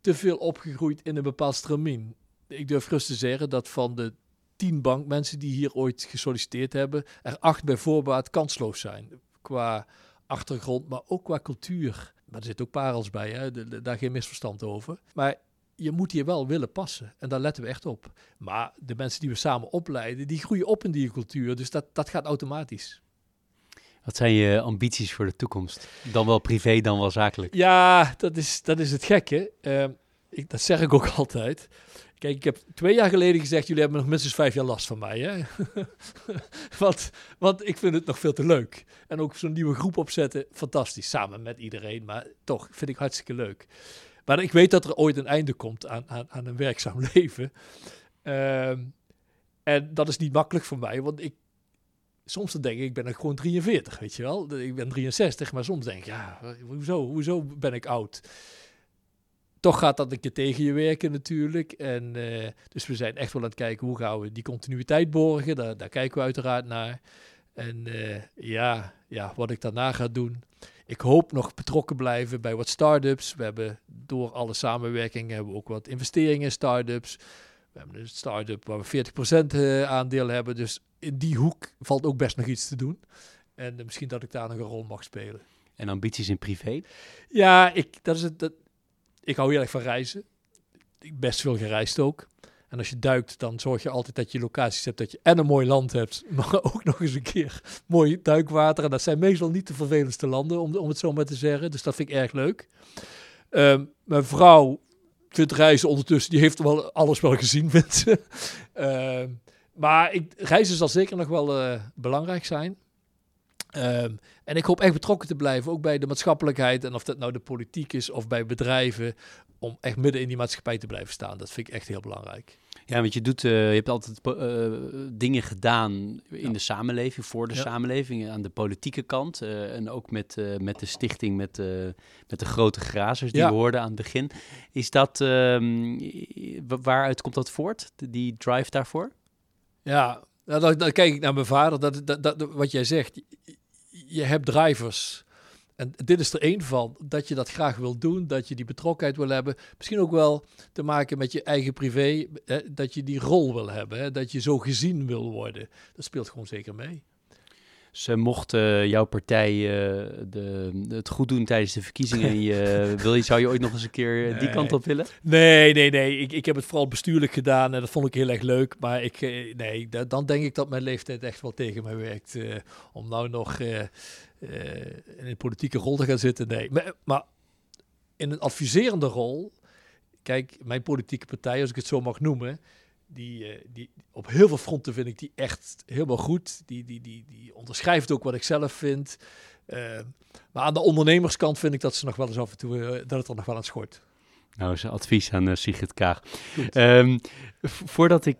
te veel opgegroeid in een bepaald stramien. Ik durf rustig te zeggen dat van de tien bankmensen die hier ooit gesolliciteerd hebben, er acht bij voorbaat kansloos zijn. Qua achtergrond, maar ook qua cultuur. Maar er zit ook parels bij, hè? daar geen misverstand over. Maar je moet hier wel willen passen. En daar letten we echt op. Maar de mensen die we samen opleiden, die groeien op in die cultuur. Dus dat, dat gaat automatisch. Wat zijn je ambities voor de toekomst? Dan wel privé, dan wel zakelijk. Ja, dat is, dat is het gekke. Ehm, ik, dat zeg ik ook altijd. Kijk, ik heb twee jaar geleden gezegd, jullie hebben nog minstens vijf jaar last van mij. Hè? want, want ik vind het nog veel te leuk. En ook zo'n nieuwe groep opzetten, fantastisch. Samen met iedereen, maar toch vind ik hartstikke leuk. Maar ik weet dat er ooit een einde komt aan, aan, aan een werkzaam leven. Ehm, en dat is niet makkelijk voor mij, want ik, soms denk ik, ik ben gewoon 43, weet je wel. Ik ben 63, maar soms denk ik, ja, hoezo, hoezo ben ik oud? Toch gaat dat een keer tegen je werken natuurlijk. En, uh, dus we zijn echt wel aan het kijken hoe gaan we die continuïteit borgen. Daar, daar kijken we uiteraard naar. En uh, ja, ja, wat ik daarna ga doen. Ik hoop nog betrokken blijven bij wat start-ups. We hebben door alle samenwerking hebben we ook wat investeringen in start-ups. We hebben een start-up waar we 40% uh, aandeel hebben. Dus in die hoek valt ook best nog iets te doen. En misschien dat ik daar nog een rol mag spelen. En ambities in privé? Ja, ik, dat is het. Dat, ik hou heel erg van reizen. Ik best veel gereisd ook. En als je duikt, dan zorg je altijd dat je locaties hebt, dat je en een mooi land hebt, maar ook nog eens een keer mooi duikwater. En dat zijn meestal niet de vervelendste landen, om, om het zo maar te zeggen. Dus dat vind ik erg leuk. Um, mijn vrouw vindt reizen ondertussen, die heeft wel alles wel gezien, ze. Um, maar ik, reizen zal zeker nog wel uh, belangrijk zijn. Um, en ik hoop echt betrokken te blijven, ook bij de maatschappelijkheid. En of dat nou de politiek is of bij bedrijven. Om echt midden in die maatschappij te blijven staan. Dat vind ik echt heel belangrijk. Ja, want je, doet, uh, je hebt altijd uh, dingen gedaan in ja. de samenleving, voor de ja. samenleving, aan de politieke kant. Uh, en ook met, met de stichting, met, met de grote grazers die ja. we hoorden aan het begin. Is dat, ehm, waaruit komt dat voort, die drive daarvoor? Ja, nou, dan, dan, kijk ik naar mijn vader. Dat, dat, dat, wat jij zegt, je hebt drivers. En dit is er één van, dat je dat graag wil doen, dat je die betrokkenheid wil hebben. Misschien ook wel te maken met je eigen privé, hè, dat je die rol wil hebben, hè, dat je zo gezien wil worden. Dat speelt gewoon zeker mee. Ze mochten jouw partij uh, de, het goed doen tijdens de verkiezingen. En je, wil je, zou je ooit nog eens een keer nee. die kant op willen? Nee, nee, nee. Ik, ik heb het vooral bestuurlijk gedaan en dat vond ik heel erg leuk. Maar ik, uh, nee, dan denk ik dat mijn leeftijd echt wel tegen mij werkt. Uh, om nou nog in een politieke rol te gaan zitten. Nee, maar, maar in een adviserende rol. Kijk, mijn politieke partij, als ik het zo mag noemen die, uh, die, op heel veel fronten vind ik die echt helemaal goed. Die, die, die, die onderschrijft ook wat ik zelf vind. Uh, maar aan de ondernemerskant vind ik dat ze nog wel eens af en toe uh, dat het er nog wel aan schort. Nou, is advies aan Sigrid Kaag. Um, voordat, ik,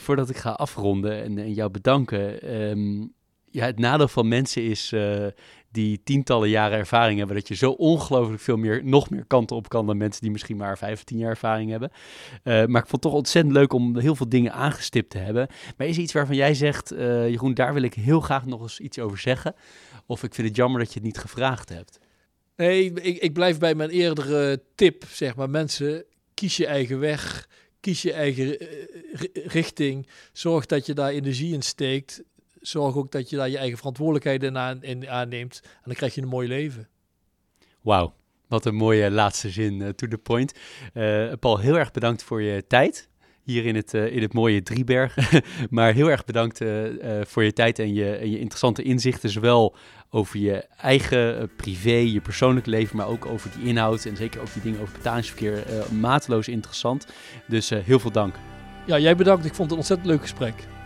voordat ik ga afronden en, en jou bedanken. Um, ja, het nadeel van mensen is die tientallen jaren ervaring hebben, dat je zo ongelooflijk veel meer, nog meer kanten op kan dan mensen die misschien maar vijf of tien jaar ervaring hebben. Uh, maar ik vond het toch ontzettend leuk om heel veel dingen aangestipt te hebben. Maar is er iets waarvan jij zegt, uh, Jeroen, daar wil ik heel graag nog eens iets over zeggen? Of ik vind het jammer dat je het niet gevraagd hebt? Nee, ik, ik blijf bij mijn eerdere tip, zeg maar. Mensen, kies je eigen weg, kies je eigen richting. Zorg dat je daar energie in steekt zorg ook dat je daar je eigen verantwoordelijkheden aan, in aanneemt. En dan krijg je een mooi leven. Wauw, wat een mooie laatste zin uh, to the point. Uh, Paul, heel erg bedankt voor je tijd hier in het, uh, in het mooie Drieberg. maar heel erg bedankt voor je tijd en je, en je interessante inzichten. Zowel over je eigen privé, je persoonlijk leven, maar ook over die inhoud. En zeker ook die dingen over betalingsverkeer. mateloos interessant. Dus heel veel dank. Ja, jij bedankt. Ik vond het een ontzettend leuk gesprek.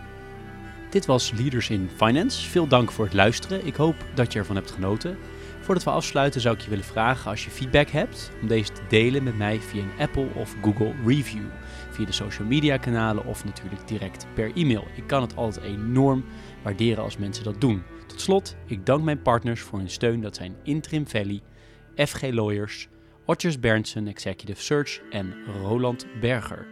Dit was Leaders in Finance. Veel dank voor het luisteren. Ik hoop dat je ervan hebt genoten. Voordat we afsluiten zou ik je willen vragen als je feedback hebt om deze te delen met mij via een Apple of Google review. Via de social media kanalen of natuurlijk direct per e-mail. Ik kan het altijd enorm waarderen als mensen dat doen. Tot slot, ik dank mijn partners voor hun steun. Dat zijn Interim Valley, FG Lawyers, Otjes Berndsen Executive Search en Roland Berger.